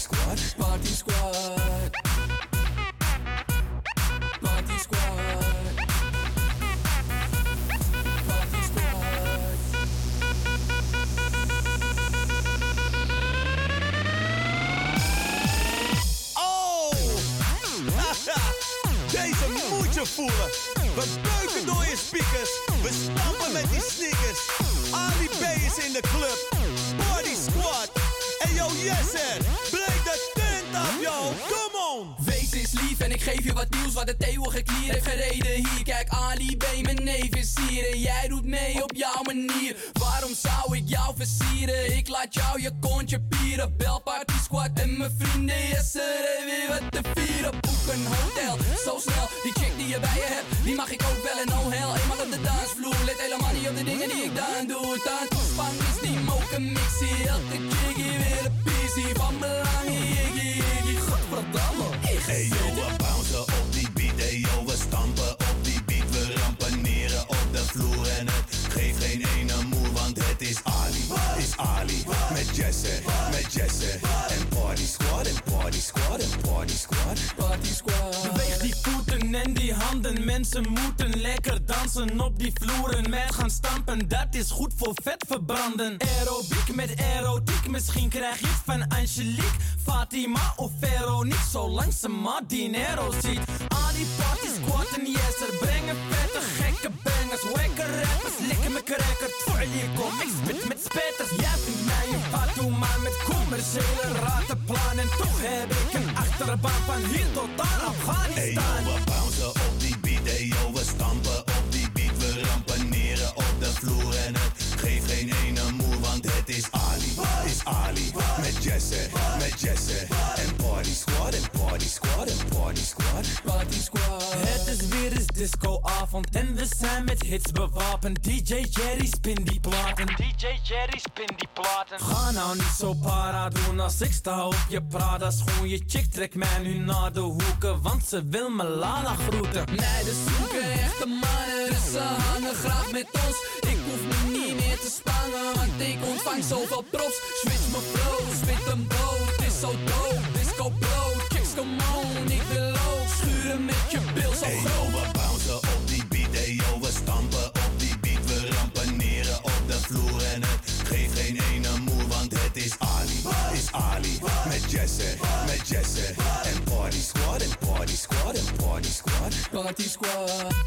Squad. Party squad. Party squad. Oh! Deze moet je voelen. We beuken door je speakers. We stampen met die sneakers. Ali B is in de club. Party squad. En yo, yes, er. Breek de yo. Come on. Wees eens lief en ik geef je wat nieuws waar de eeuwige klier heeft gereden hier. Kijk, Ali B, mijn neef is hier en jij doet mee op jouw manier. Waarom zou ik jou versieren? Ik laat jou je kontje pieren. Bel Party Squad en mijn vrienden, yes er is weer wat te vieren. Boek een hotel, zo snel. Die chick die je bij je hebt, die mag ik ook wel en oh hell. Eenmaal op de dansvloer, let helemaal niet op de dingen die ik dan doe. Dan toespan is die moken mixie. Elke hier weer een pissie van belang. Iggy, Mensen moeten lekker dansen op die vloeren. Met gaan stampen, dat is goed voor vet verbranden. Aerobiek met erotiek. Misschien krijg je het van Angelique, Fatima of Veronique. Zolang ze maar dinero ziet. Al die party squatten, yes, er brengen vette gekke bangers. Wekke rappers, likken me cracker. Je kom, ik spit met spetters. Jij vindt mij een fatu, maar met commerciële ratenplannen. Toch heb ik een achterbaan van hier tot aan Hey yo, Ali. Met Jesse, met Jesse. En party squad, en party squad, en party squad. Party squad. Het is weer eens discoavond en we zijn met hits bewapend. DJ Jerry spin die platen. DJ Jerry spin die platen. Ga nou niet zo para doen als ik sta op je Prada schoen. Je chick trekt mij nu naar de hoeken, want ze wil me Lala groeten. Meiden zoeken echte mannen, dus ze hangen graag met ons. Ik hoef me niet meer te spangen, want ik ontvang zoveel props. Switch mijn flow, spit brood, het is zo dope. Disco bro, chicks come on, ik wil ook schuren met je bil zo Hey yo, we bouncen op die beat, hey yo, we stampen op die beat. We rampaneren op de vloer en het geeft geen ene moer, want het is Ali, is Ali. Met Jesse, met Jesse. En party squad, en party squad, en party squad. Party squad.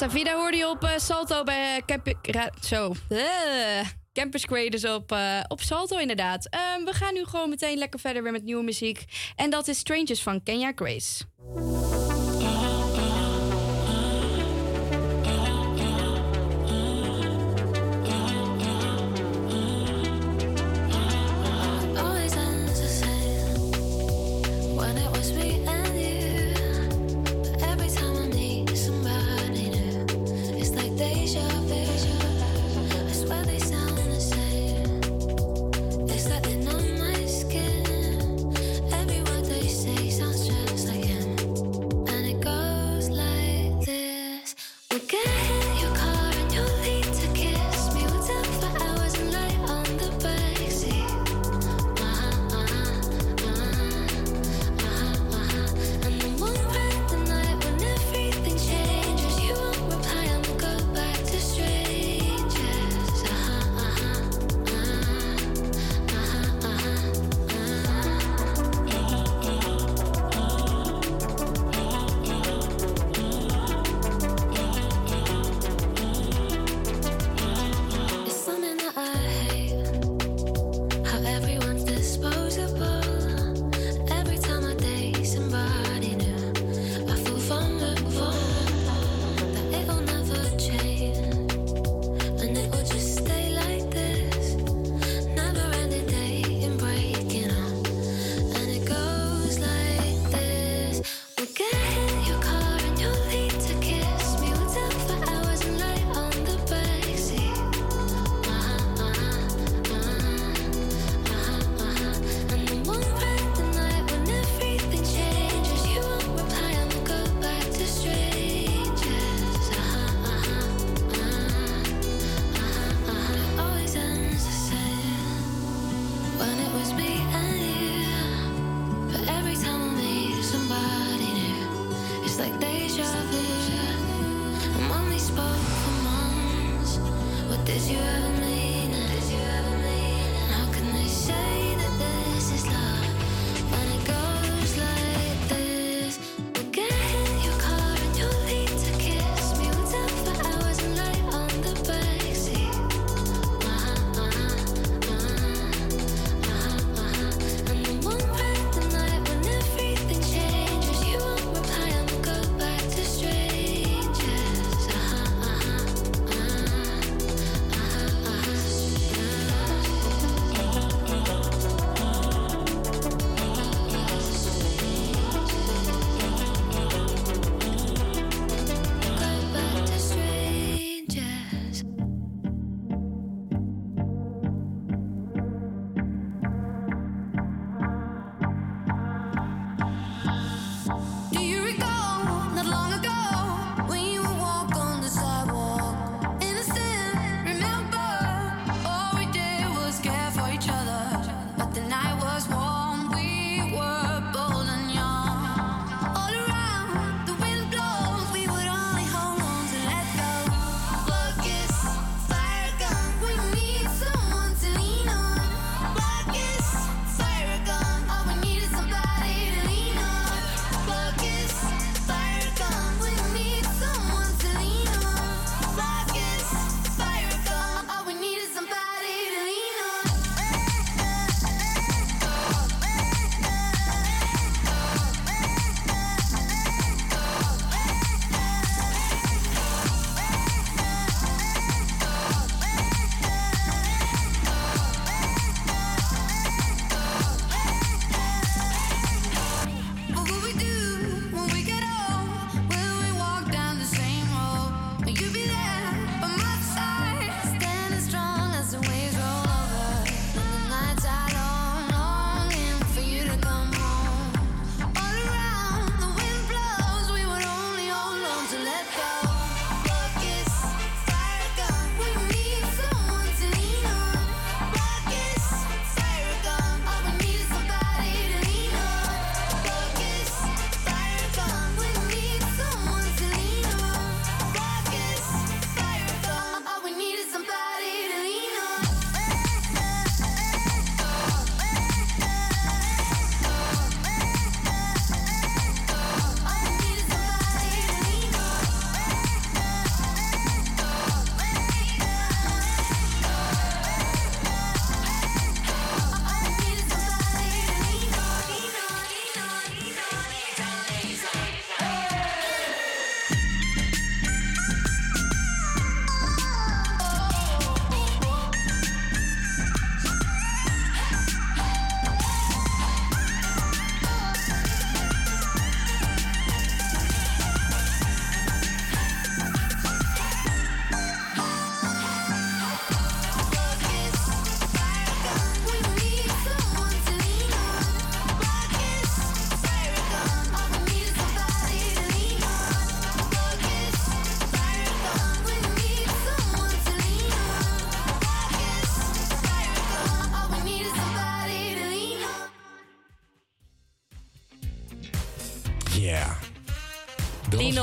Savida hoorde je op eh, Salto bij eh, Campus eh, Campus Creators op, op Salto, inderdaad. Ehm, we gaan nu gewoon meteen lekker verder weer met nieuwe muziek. En dat is Strangers van Kenya Grace.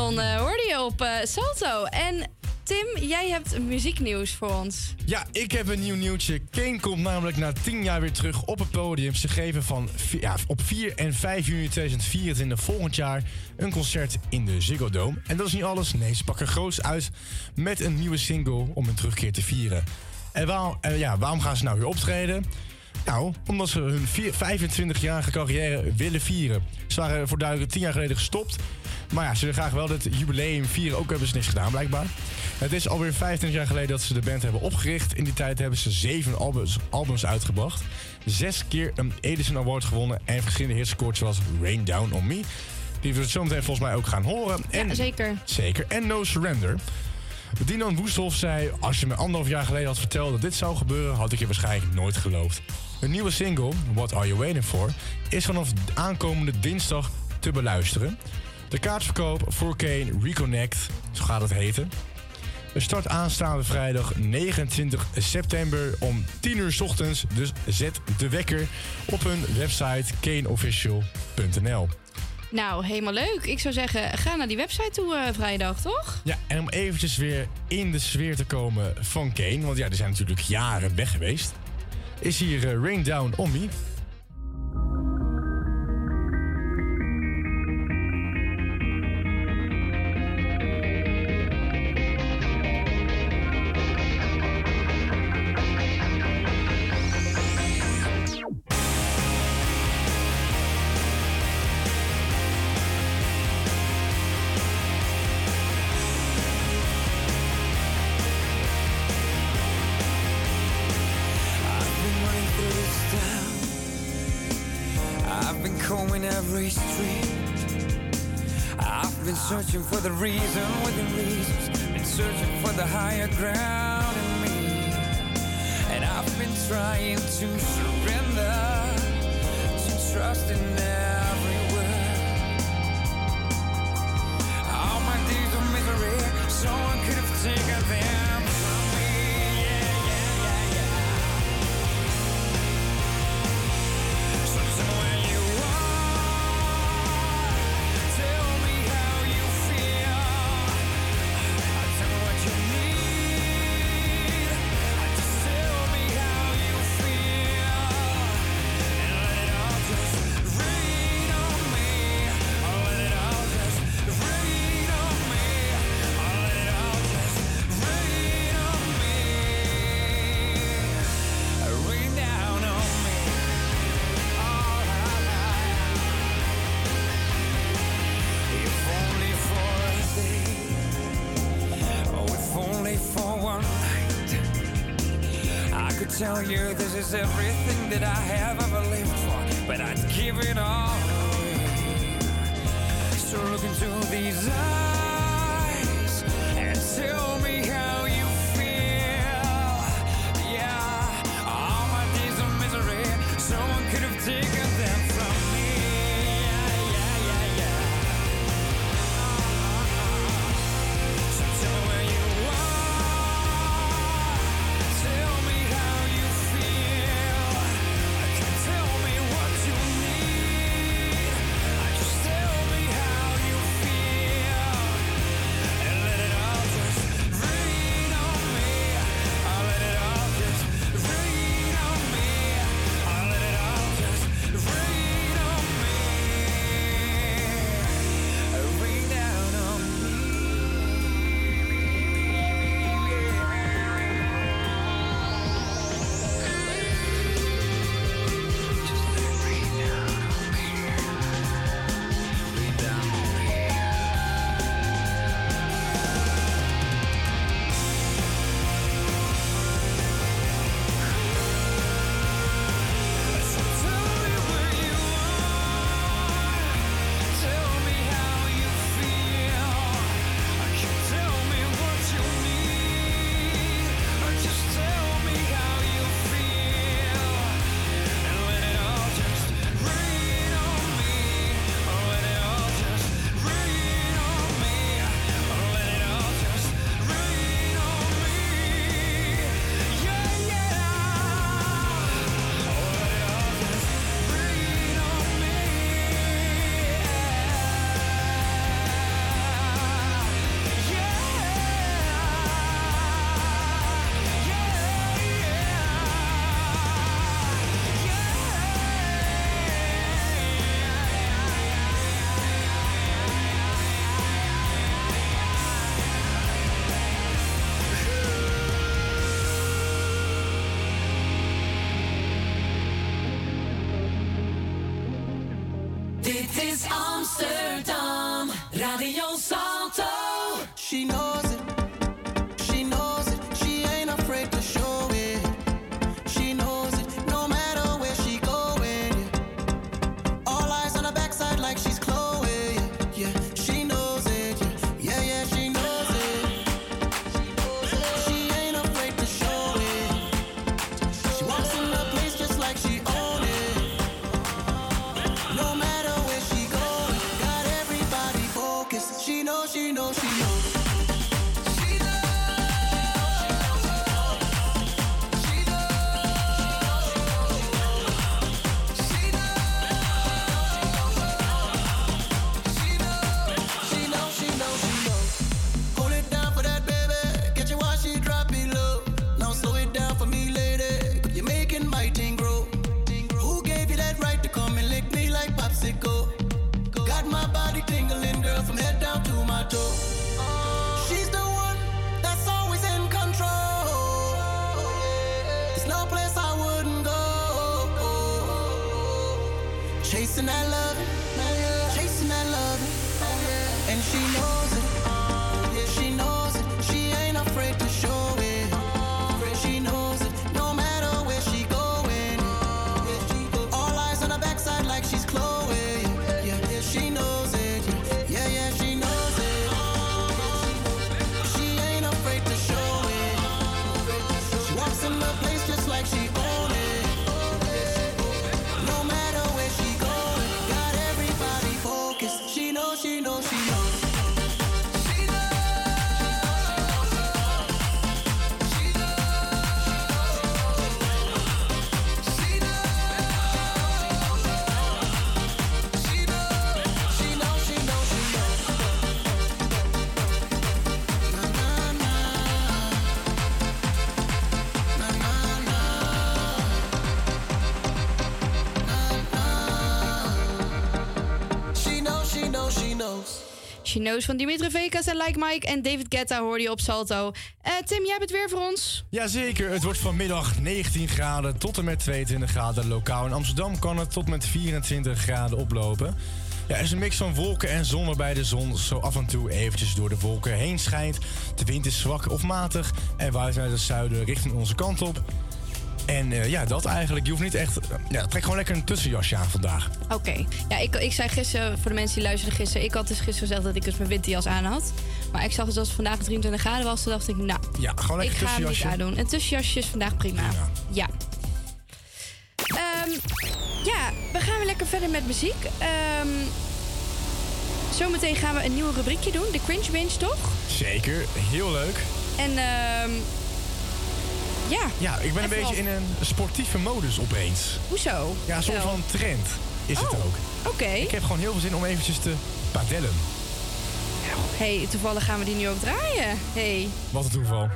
Linon eh, hoorde je op eh, Salto. En Tim, jij hebt muzieknieuws voor ons. Ja, ik heb een nieuw nieuwtje. Kane komt namelijk na 10 jaar weer terug op het podium. Ze geven van, ja, op 4 en 5 juni 2024 volgend jaar een concert in de Ziggo Dome. En dat is niet alles. Nee, ze pakken groots uit met een nieuwe single om hun terugkeer te vieren. En waarom, eh, ja, waarom gaan ze nou weer optreden? Nou, omdat ze hun vier- 25-jarige carrière willen vieren. Ze waren voor duidelijk 10 jaar geleden gestopt. Maar ja, ze willen graag wel dit jubileum vieren. Ook hebben ze niks gedaan, blijkbaar. Het is alweer 25 jaar geleden dat ze de band hebben opgericht. In die tijd hebben ze zeven albums, albums uitgebracht. Zes keer een Edison Award gewonnen. En verschillende hits zoals Rain Down On Me. Die we zo meteen volgens mij ook gaan horen. En, Ja, zeker. Zeker. En No Surrender. Dinan Woesthoff zei... Als je me anderhalf jaar geleden had verteld dat dit zou gebeuren... had ik je waarschijnlijk nooit geloofd. Een nieuwe single, What Are You Waiting For... is vanaf aankomende dinsdag te beluisteren. De kaartverkoop voor Kane Reconnect, zo gaat het heten... Er start aanstaande vrijdag 29 september om 10 uur 's ochtends. Dus zet de wekker op hun website kaneofficial.nl. Nou, helemaal leuk. Ik zou zeggen, ga naar die website toe eh, vrijdag, toch? Ja, en om eventjes weer in de sfeer te komen van Kane... want ja, die zijn natuurlijk jaren weg geweest... is hier eh, Rain Down On Me... reason is everything that I have ever lived for, but I'd give it all away. So look into these eyes She van Dimitri Vegas en Like Mike en David Guetta hoorde je op Salto. Eh, Tim, jij hebt het weer voor ons. Jazeker, het wordt vanmiddag 19 graden tot en met 22 graden lokaal. In Amsterdam kan het tot met 24 graden oplopen. Ja, er is een mix van wolken en zon waarbij de zon zo af en toe eventjes door de wolken heen schijnt. De wind is zwak of matig en waait uit het zuiden richting onze kant op. En eh, ja, dat eigenlijk. Je hoeft niet echt... ja, trek gewoon lekker een tussenjasje aan vandaag. Oké. Ja, ik, ik zei gisteren, voor de mensen die luisterden gisteren... ik had dus gisteren gezegd dat ik dus mijn winterjas aan had. Maar ik zag dus dat het vandaag 23 graden was. Toen dacht ik, nou, Ja, gewoon ik lekker ga hem niet aandoen. Een tussenjasje is vandaag prima. Ja. Ehm, ja, we gaan weer lekker verder met muziek. Ehm, zometeen gaan we een nieuw rubriekje doen. De Cringe Binge, toch? Zeker, heel leuk. En ehm, ja. Ja, ik ben een En beetje in een sportieve modus opeens. Hoezo? Ja, een soort van trend is het Oh, ook. Oké. Ik heb gewoon heel veel zin om eventjes te padellen. hey, toevallig gaan we die nu ook draaien. Hey. Wat een toeval. Ik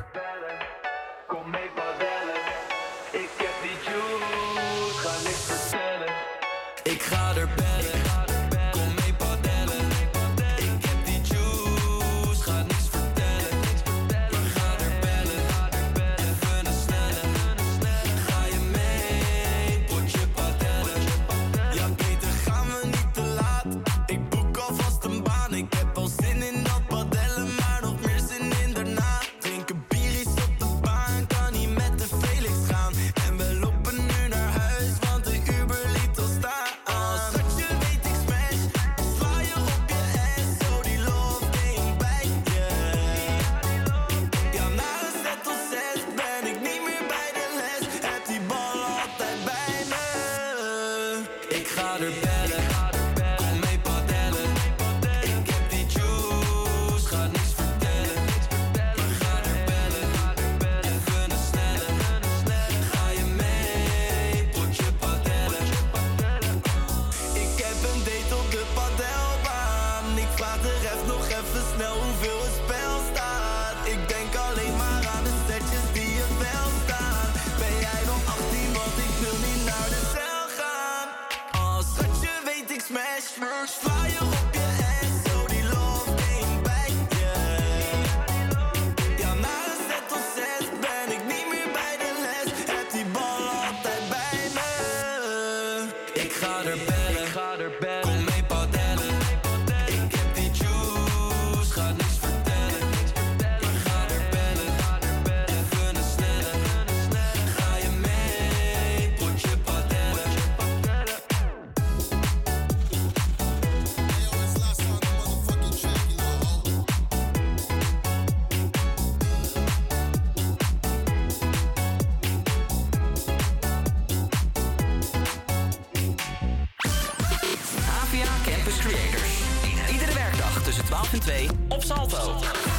Bravo.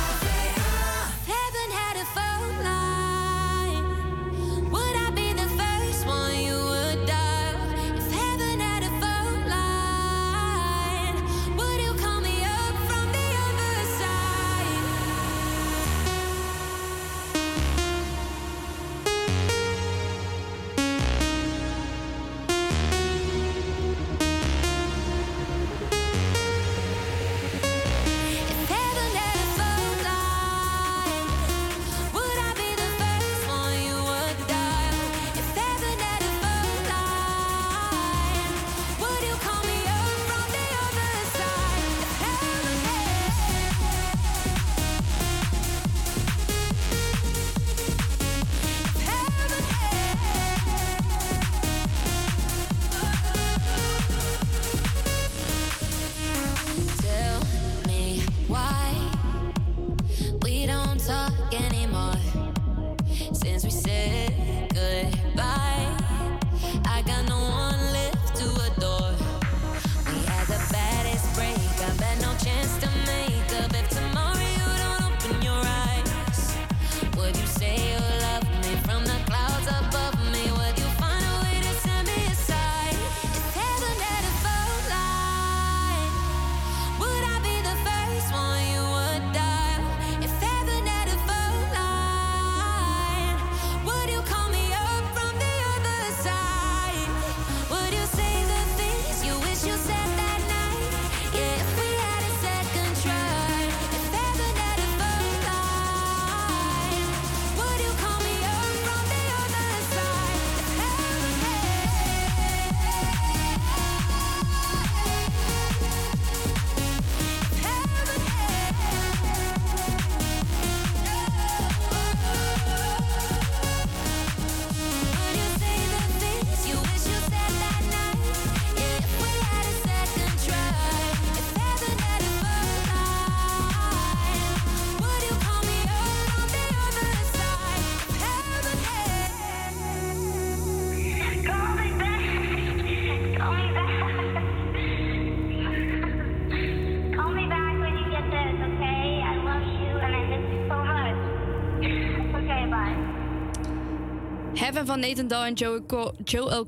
Nathan Dahl en Joe Co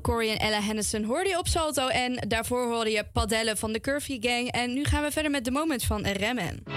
Corey en Ella Henderson hoorde je op Salto. En daarvoor hoorde je Padellen van de Curvy Gang. En nu gaan we verder met de Moment van Remmen.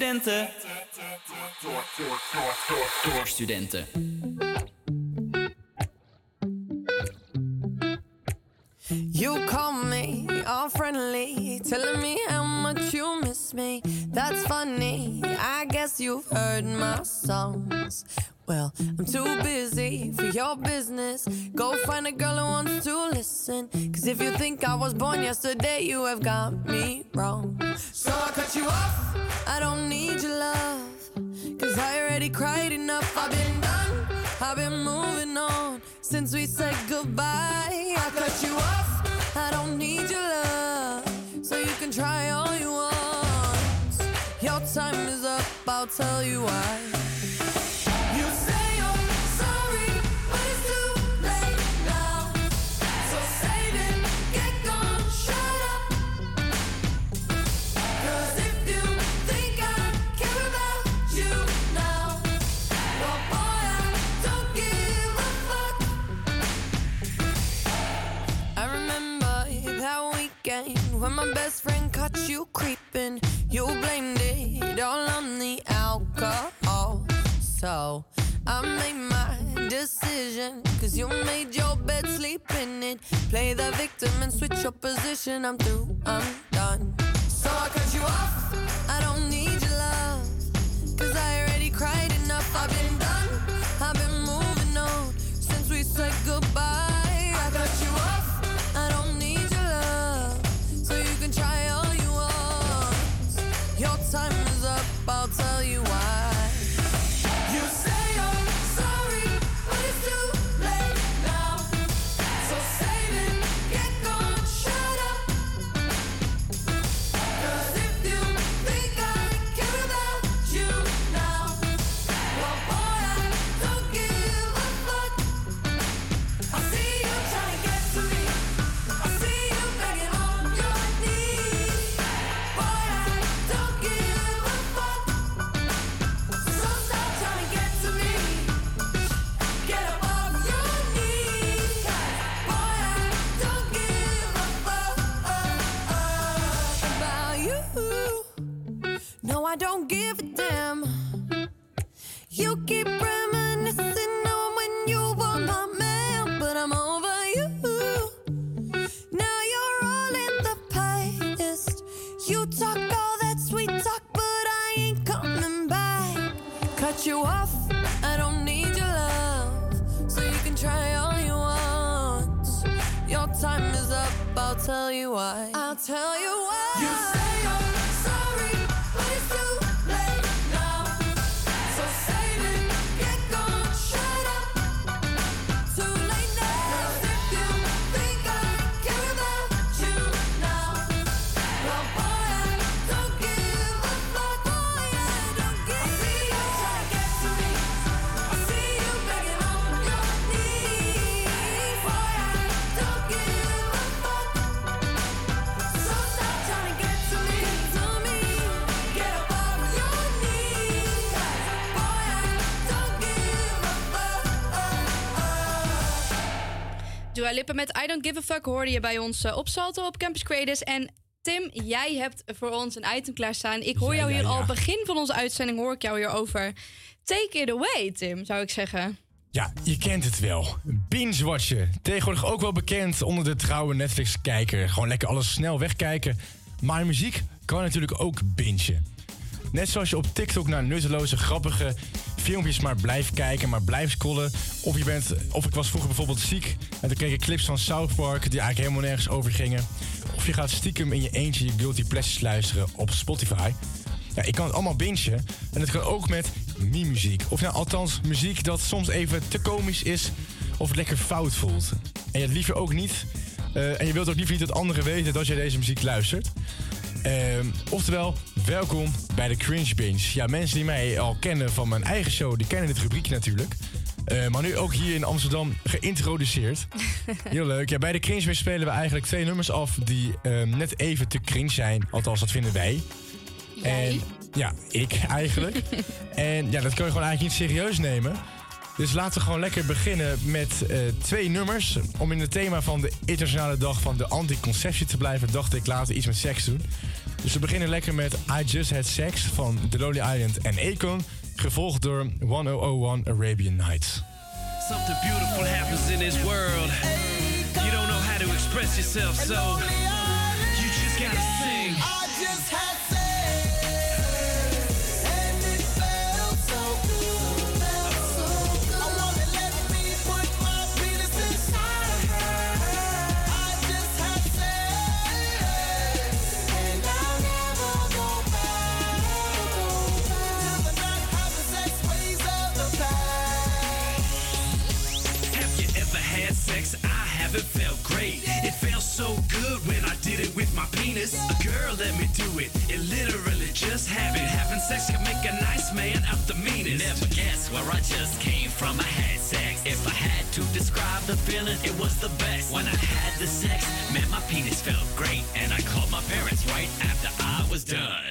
Voor studenten. Door studenten. You call me all friendly, telling me how much you miss me. That's funny. I guess you've heard my songs. Well, I'm too busy for your business. Go find a girl who wants to listen. Cause if you think I was born yesterday, you have got me tell you why. Dua Lipa met I Don't Give a Fuck hoorde je bij ons eh, op Salto op Campus Creators. En Tim, jij hebt voor ons een item klaarstaan. Ik hoor Ja, jou ja, hier ja. al begin van onze uitzending hoor ik jou hierover. Take it away, Tim, zou ik zeggen. Ja, je kent het wel. Binge-watchen. Tegenwoordig ook wel bekend onder de trouwe Netflix-kijker. Gewoon lekker alles snel wegkijken. Maar muziek kan natuurlijk ook bingen. Net zoals je op TikTok naar nutteloze, grappige filmpjes maar blijft kijken, maar blijft scrollen. Of je bent, of ik was vroeger bijvoorbeeld ziek en toen keek ik clips van South Park die eigenlijk helemaal nergens over gingen. Of je gaat stiekem in je eentje je guilty pleasures luisteren op Spotify. Ik kan het allemaal bingen. En het kan ook met meme-muziek. Of nou, althans muziek dat soms even te komisch is of het lekker fout voelt. En je het liever ook niet. eh, en je wilt ook liever niet dat anderen weten dat jij deze muziek luistert. Ehm, oftewel, welkom bij de Cringe Binge. Ja, mensen die mij al kennen van mijn eigen show, die kennen dit rubriekje natuurlijk. Eh, maar nu ook hier in Amsterdam geïntroduceerd. Heel leuk. Ja, bij de Cringe Binge spelen we eigenlijk twee nummers af die ehm, net even te cringe zijn. Althans, dat vinden wij. En ja, ik eigenlijk. en ja, dat kun je gewoon eigenlijk niet serieus nemen. Dus laten we gewoon lekker beginnen met eh, twee nummers. Om in het thema van de internationale dag van de anticonceptie te blijven, dacht ik laten iets met seks doen. Dus we beginnen lekker met I Just Had Sex van The Lonely Island en Akon. Gevolgd door 1001 Arabian Nights. Something beautiful happens in this world. You don't know how to express yourself, so sex can make a nice man out the meanest. Never guess where I just came from. I had sex. If I had to describe the feeling, it was the best. When I had the sex, man, my penis felt great. And I called my parents right after I was done.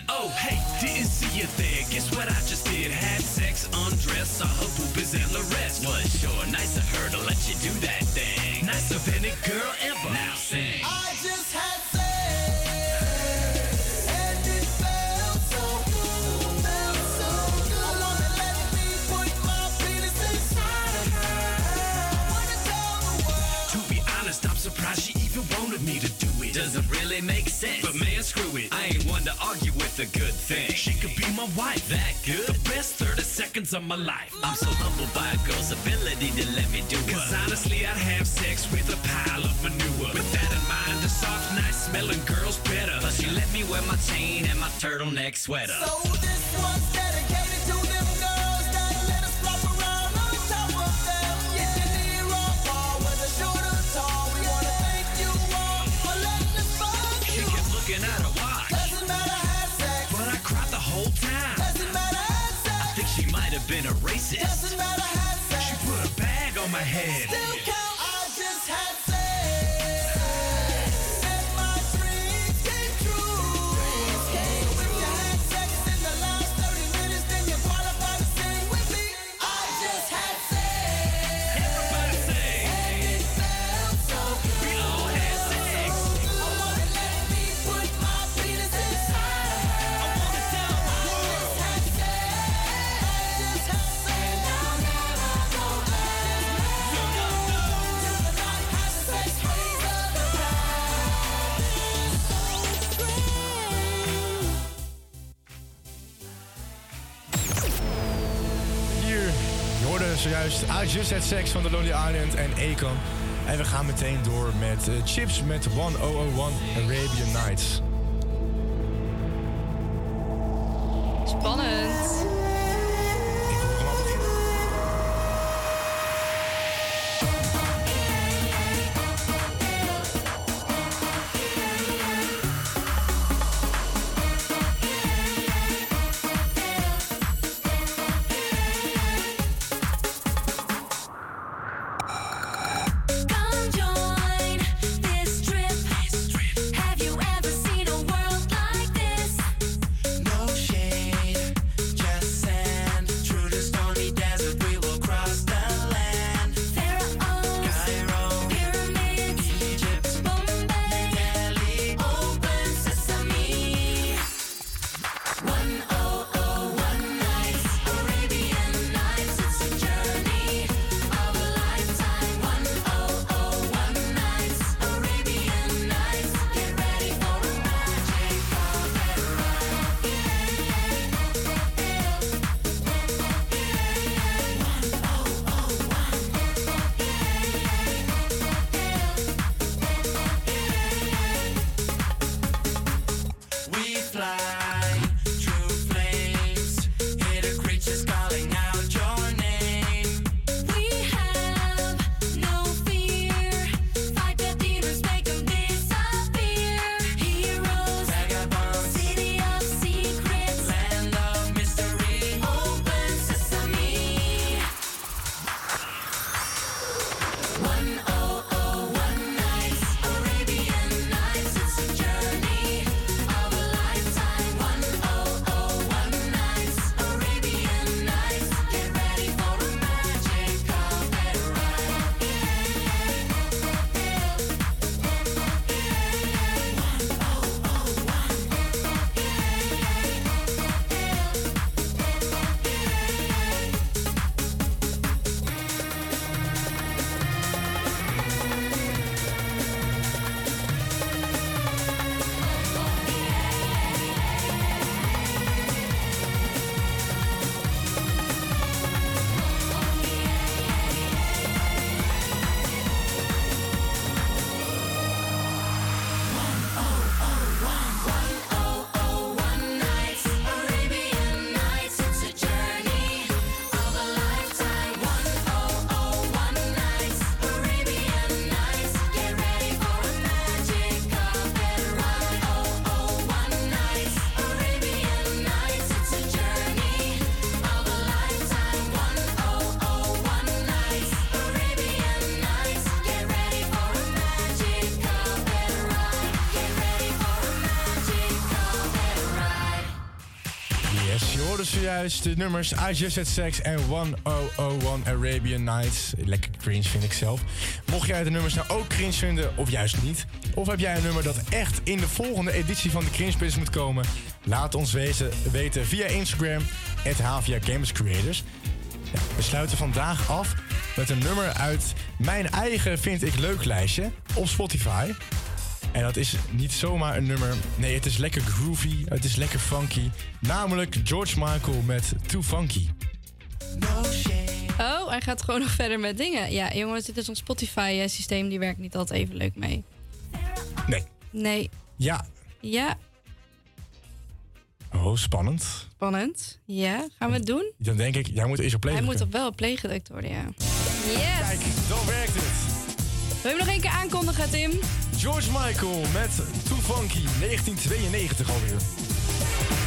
A good thing. She could be my wife. That good? The best 30 seconds of my life. I'm so humbled by a girl's ability to let me do Cause it. honestly, I'd have sex with a pile of manure. With that in mind, a soft, nice smelling girl's better. Plus, she let me wear my chain and my turtleneck sweater. So this one's dedicated been a racist. doesn't matter had sex. She put a bag on my head. Still count. I just had I Just Had Sex van The Lonely Island en Akon. En we gaan meteen door met eh, Chips met 1001 Arabian Nights. Zojuist de nummers I Just Had Sex en 1001 Arabian Nights. Lekker cringe vind ik zelf. Mocht jij de nummers nou ook cringe vinden of juist niet? Of heb jij een nummer dat echt in de volgende editie van de Cringe Quiz moet komen? Laat ons wezen, weten via Instagram, Havia Games Creators. Ja, we sluiten vandaag af met een nummer uit mijn eigen Vind Ik Leuk lijstje op Spotify. En dat is niet zomaar een nummer. Nee, het is lekker groovy. Het is lekker funky. Namelijk George Michael met Too Funky. Oh, hij gaat gewoon nog verder met dingen. Ja, jongens, dit is ons Spotify-systeem. Die werkt niet altijd even leuk mee. Nee. Nee. Ja. Ja, Oh, spannend. spannend. Ja, gaan we het doen? Dan denk ik, jij moet eerst op play Hij moet op wel op play gedrukt worden, ja. Yes! Kijk, dan werkt het. Wil je hem nog één keer aankondigen, Tim? George Michael met Too Funky, 1992 alweer.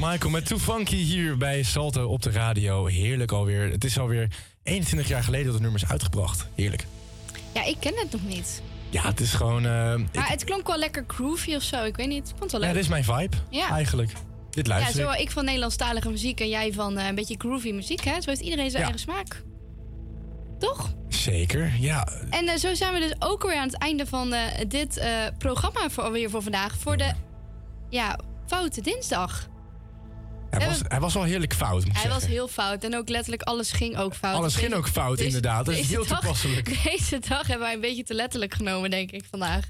Michael met Too Funky hier bij Salto op de radio. Heerlijk alweer. Het is alweer 21 jaar geleden dat het nummer is uitgebracht. Heerlijk. Ja, ik ken het nog niet. Ja, het is gewoon... eh, ik- Maar het klonk wel lekker groovy of zo. Ik weet niet. Ik vond het wel ja, leuk. dit is mijn vibe, Ja. eigenlijk. Dit ja, luister zo ik. ik van Nederlandstalige muziek en jij van eh, een beetje groovy muziek, hè? Zo heeft iedereen zijn Ja. eigen smaak. Toch? Zeker, ja. En eh, zo zijn we dus ook weer aan het einde van dit programma voor, weer voor vandaag. Voor de ja, Foute Dinsdag. Hij was, wel heerlijk fout, moet Hij was heel fout en ook letterlijk alles ging ook fout. Alles ging ook fout, Deze- inderdaad. Dat is heel dag- toepasselijk. Deze dag hebben wij een beetje te letterlijk genomen, denk ik, vandaag.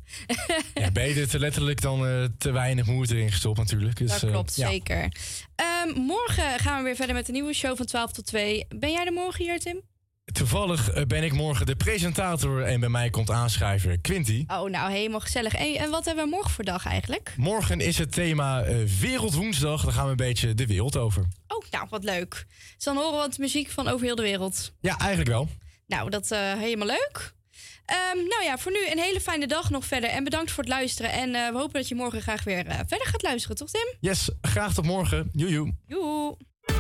Ja, beter te letterlijk dan eh, te weinig moeite erin gestopt natuurlijk. Dus, dat eh, klopt, ja. zeker. Ehm, morgen gaan we weer verder met een nieuwe show van 12 tot 2. Ben jij er morgen hier, Tim? Toevallig eh, ben ik morgen de presentator en bij mij komt aanschrijver Quinty. Oh, nou, helemaal gezellig. En, en wat hebben we morgen voor dag eigenlijk? Morgen is het thema eh, Wereldwoensdag. Daar gaan we een beetje de wereld over. Oh, nou, wat leuk. Dus dan horen we wat muziek van over heel de wereld. Ja, eigenlijk wel. Nou, dat eh helemaal leuk. Ehm, nou ja, voor nu een hele fijne dag nog verder. En bedankt voor het luisteren. En we hopen dat je morgen graag weer verder gaat luisteren, toch Tim? Yes, graag tot morgen. Joejoe. Joe.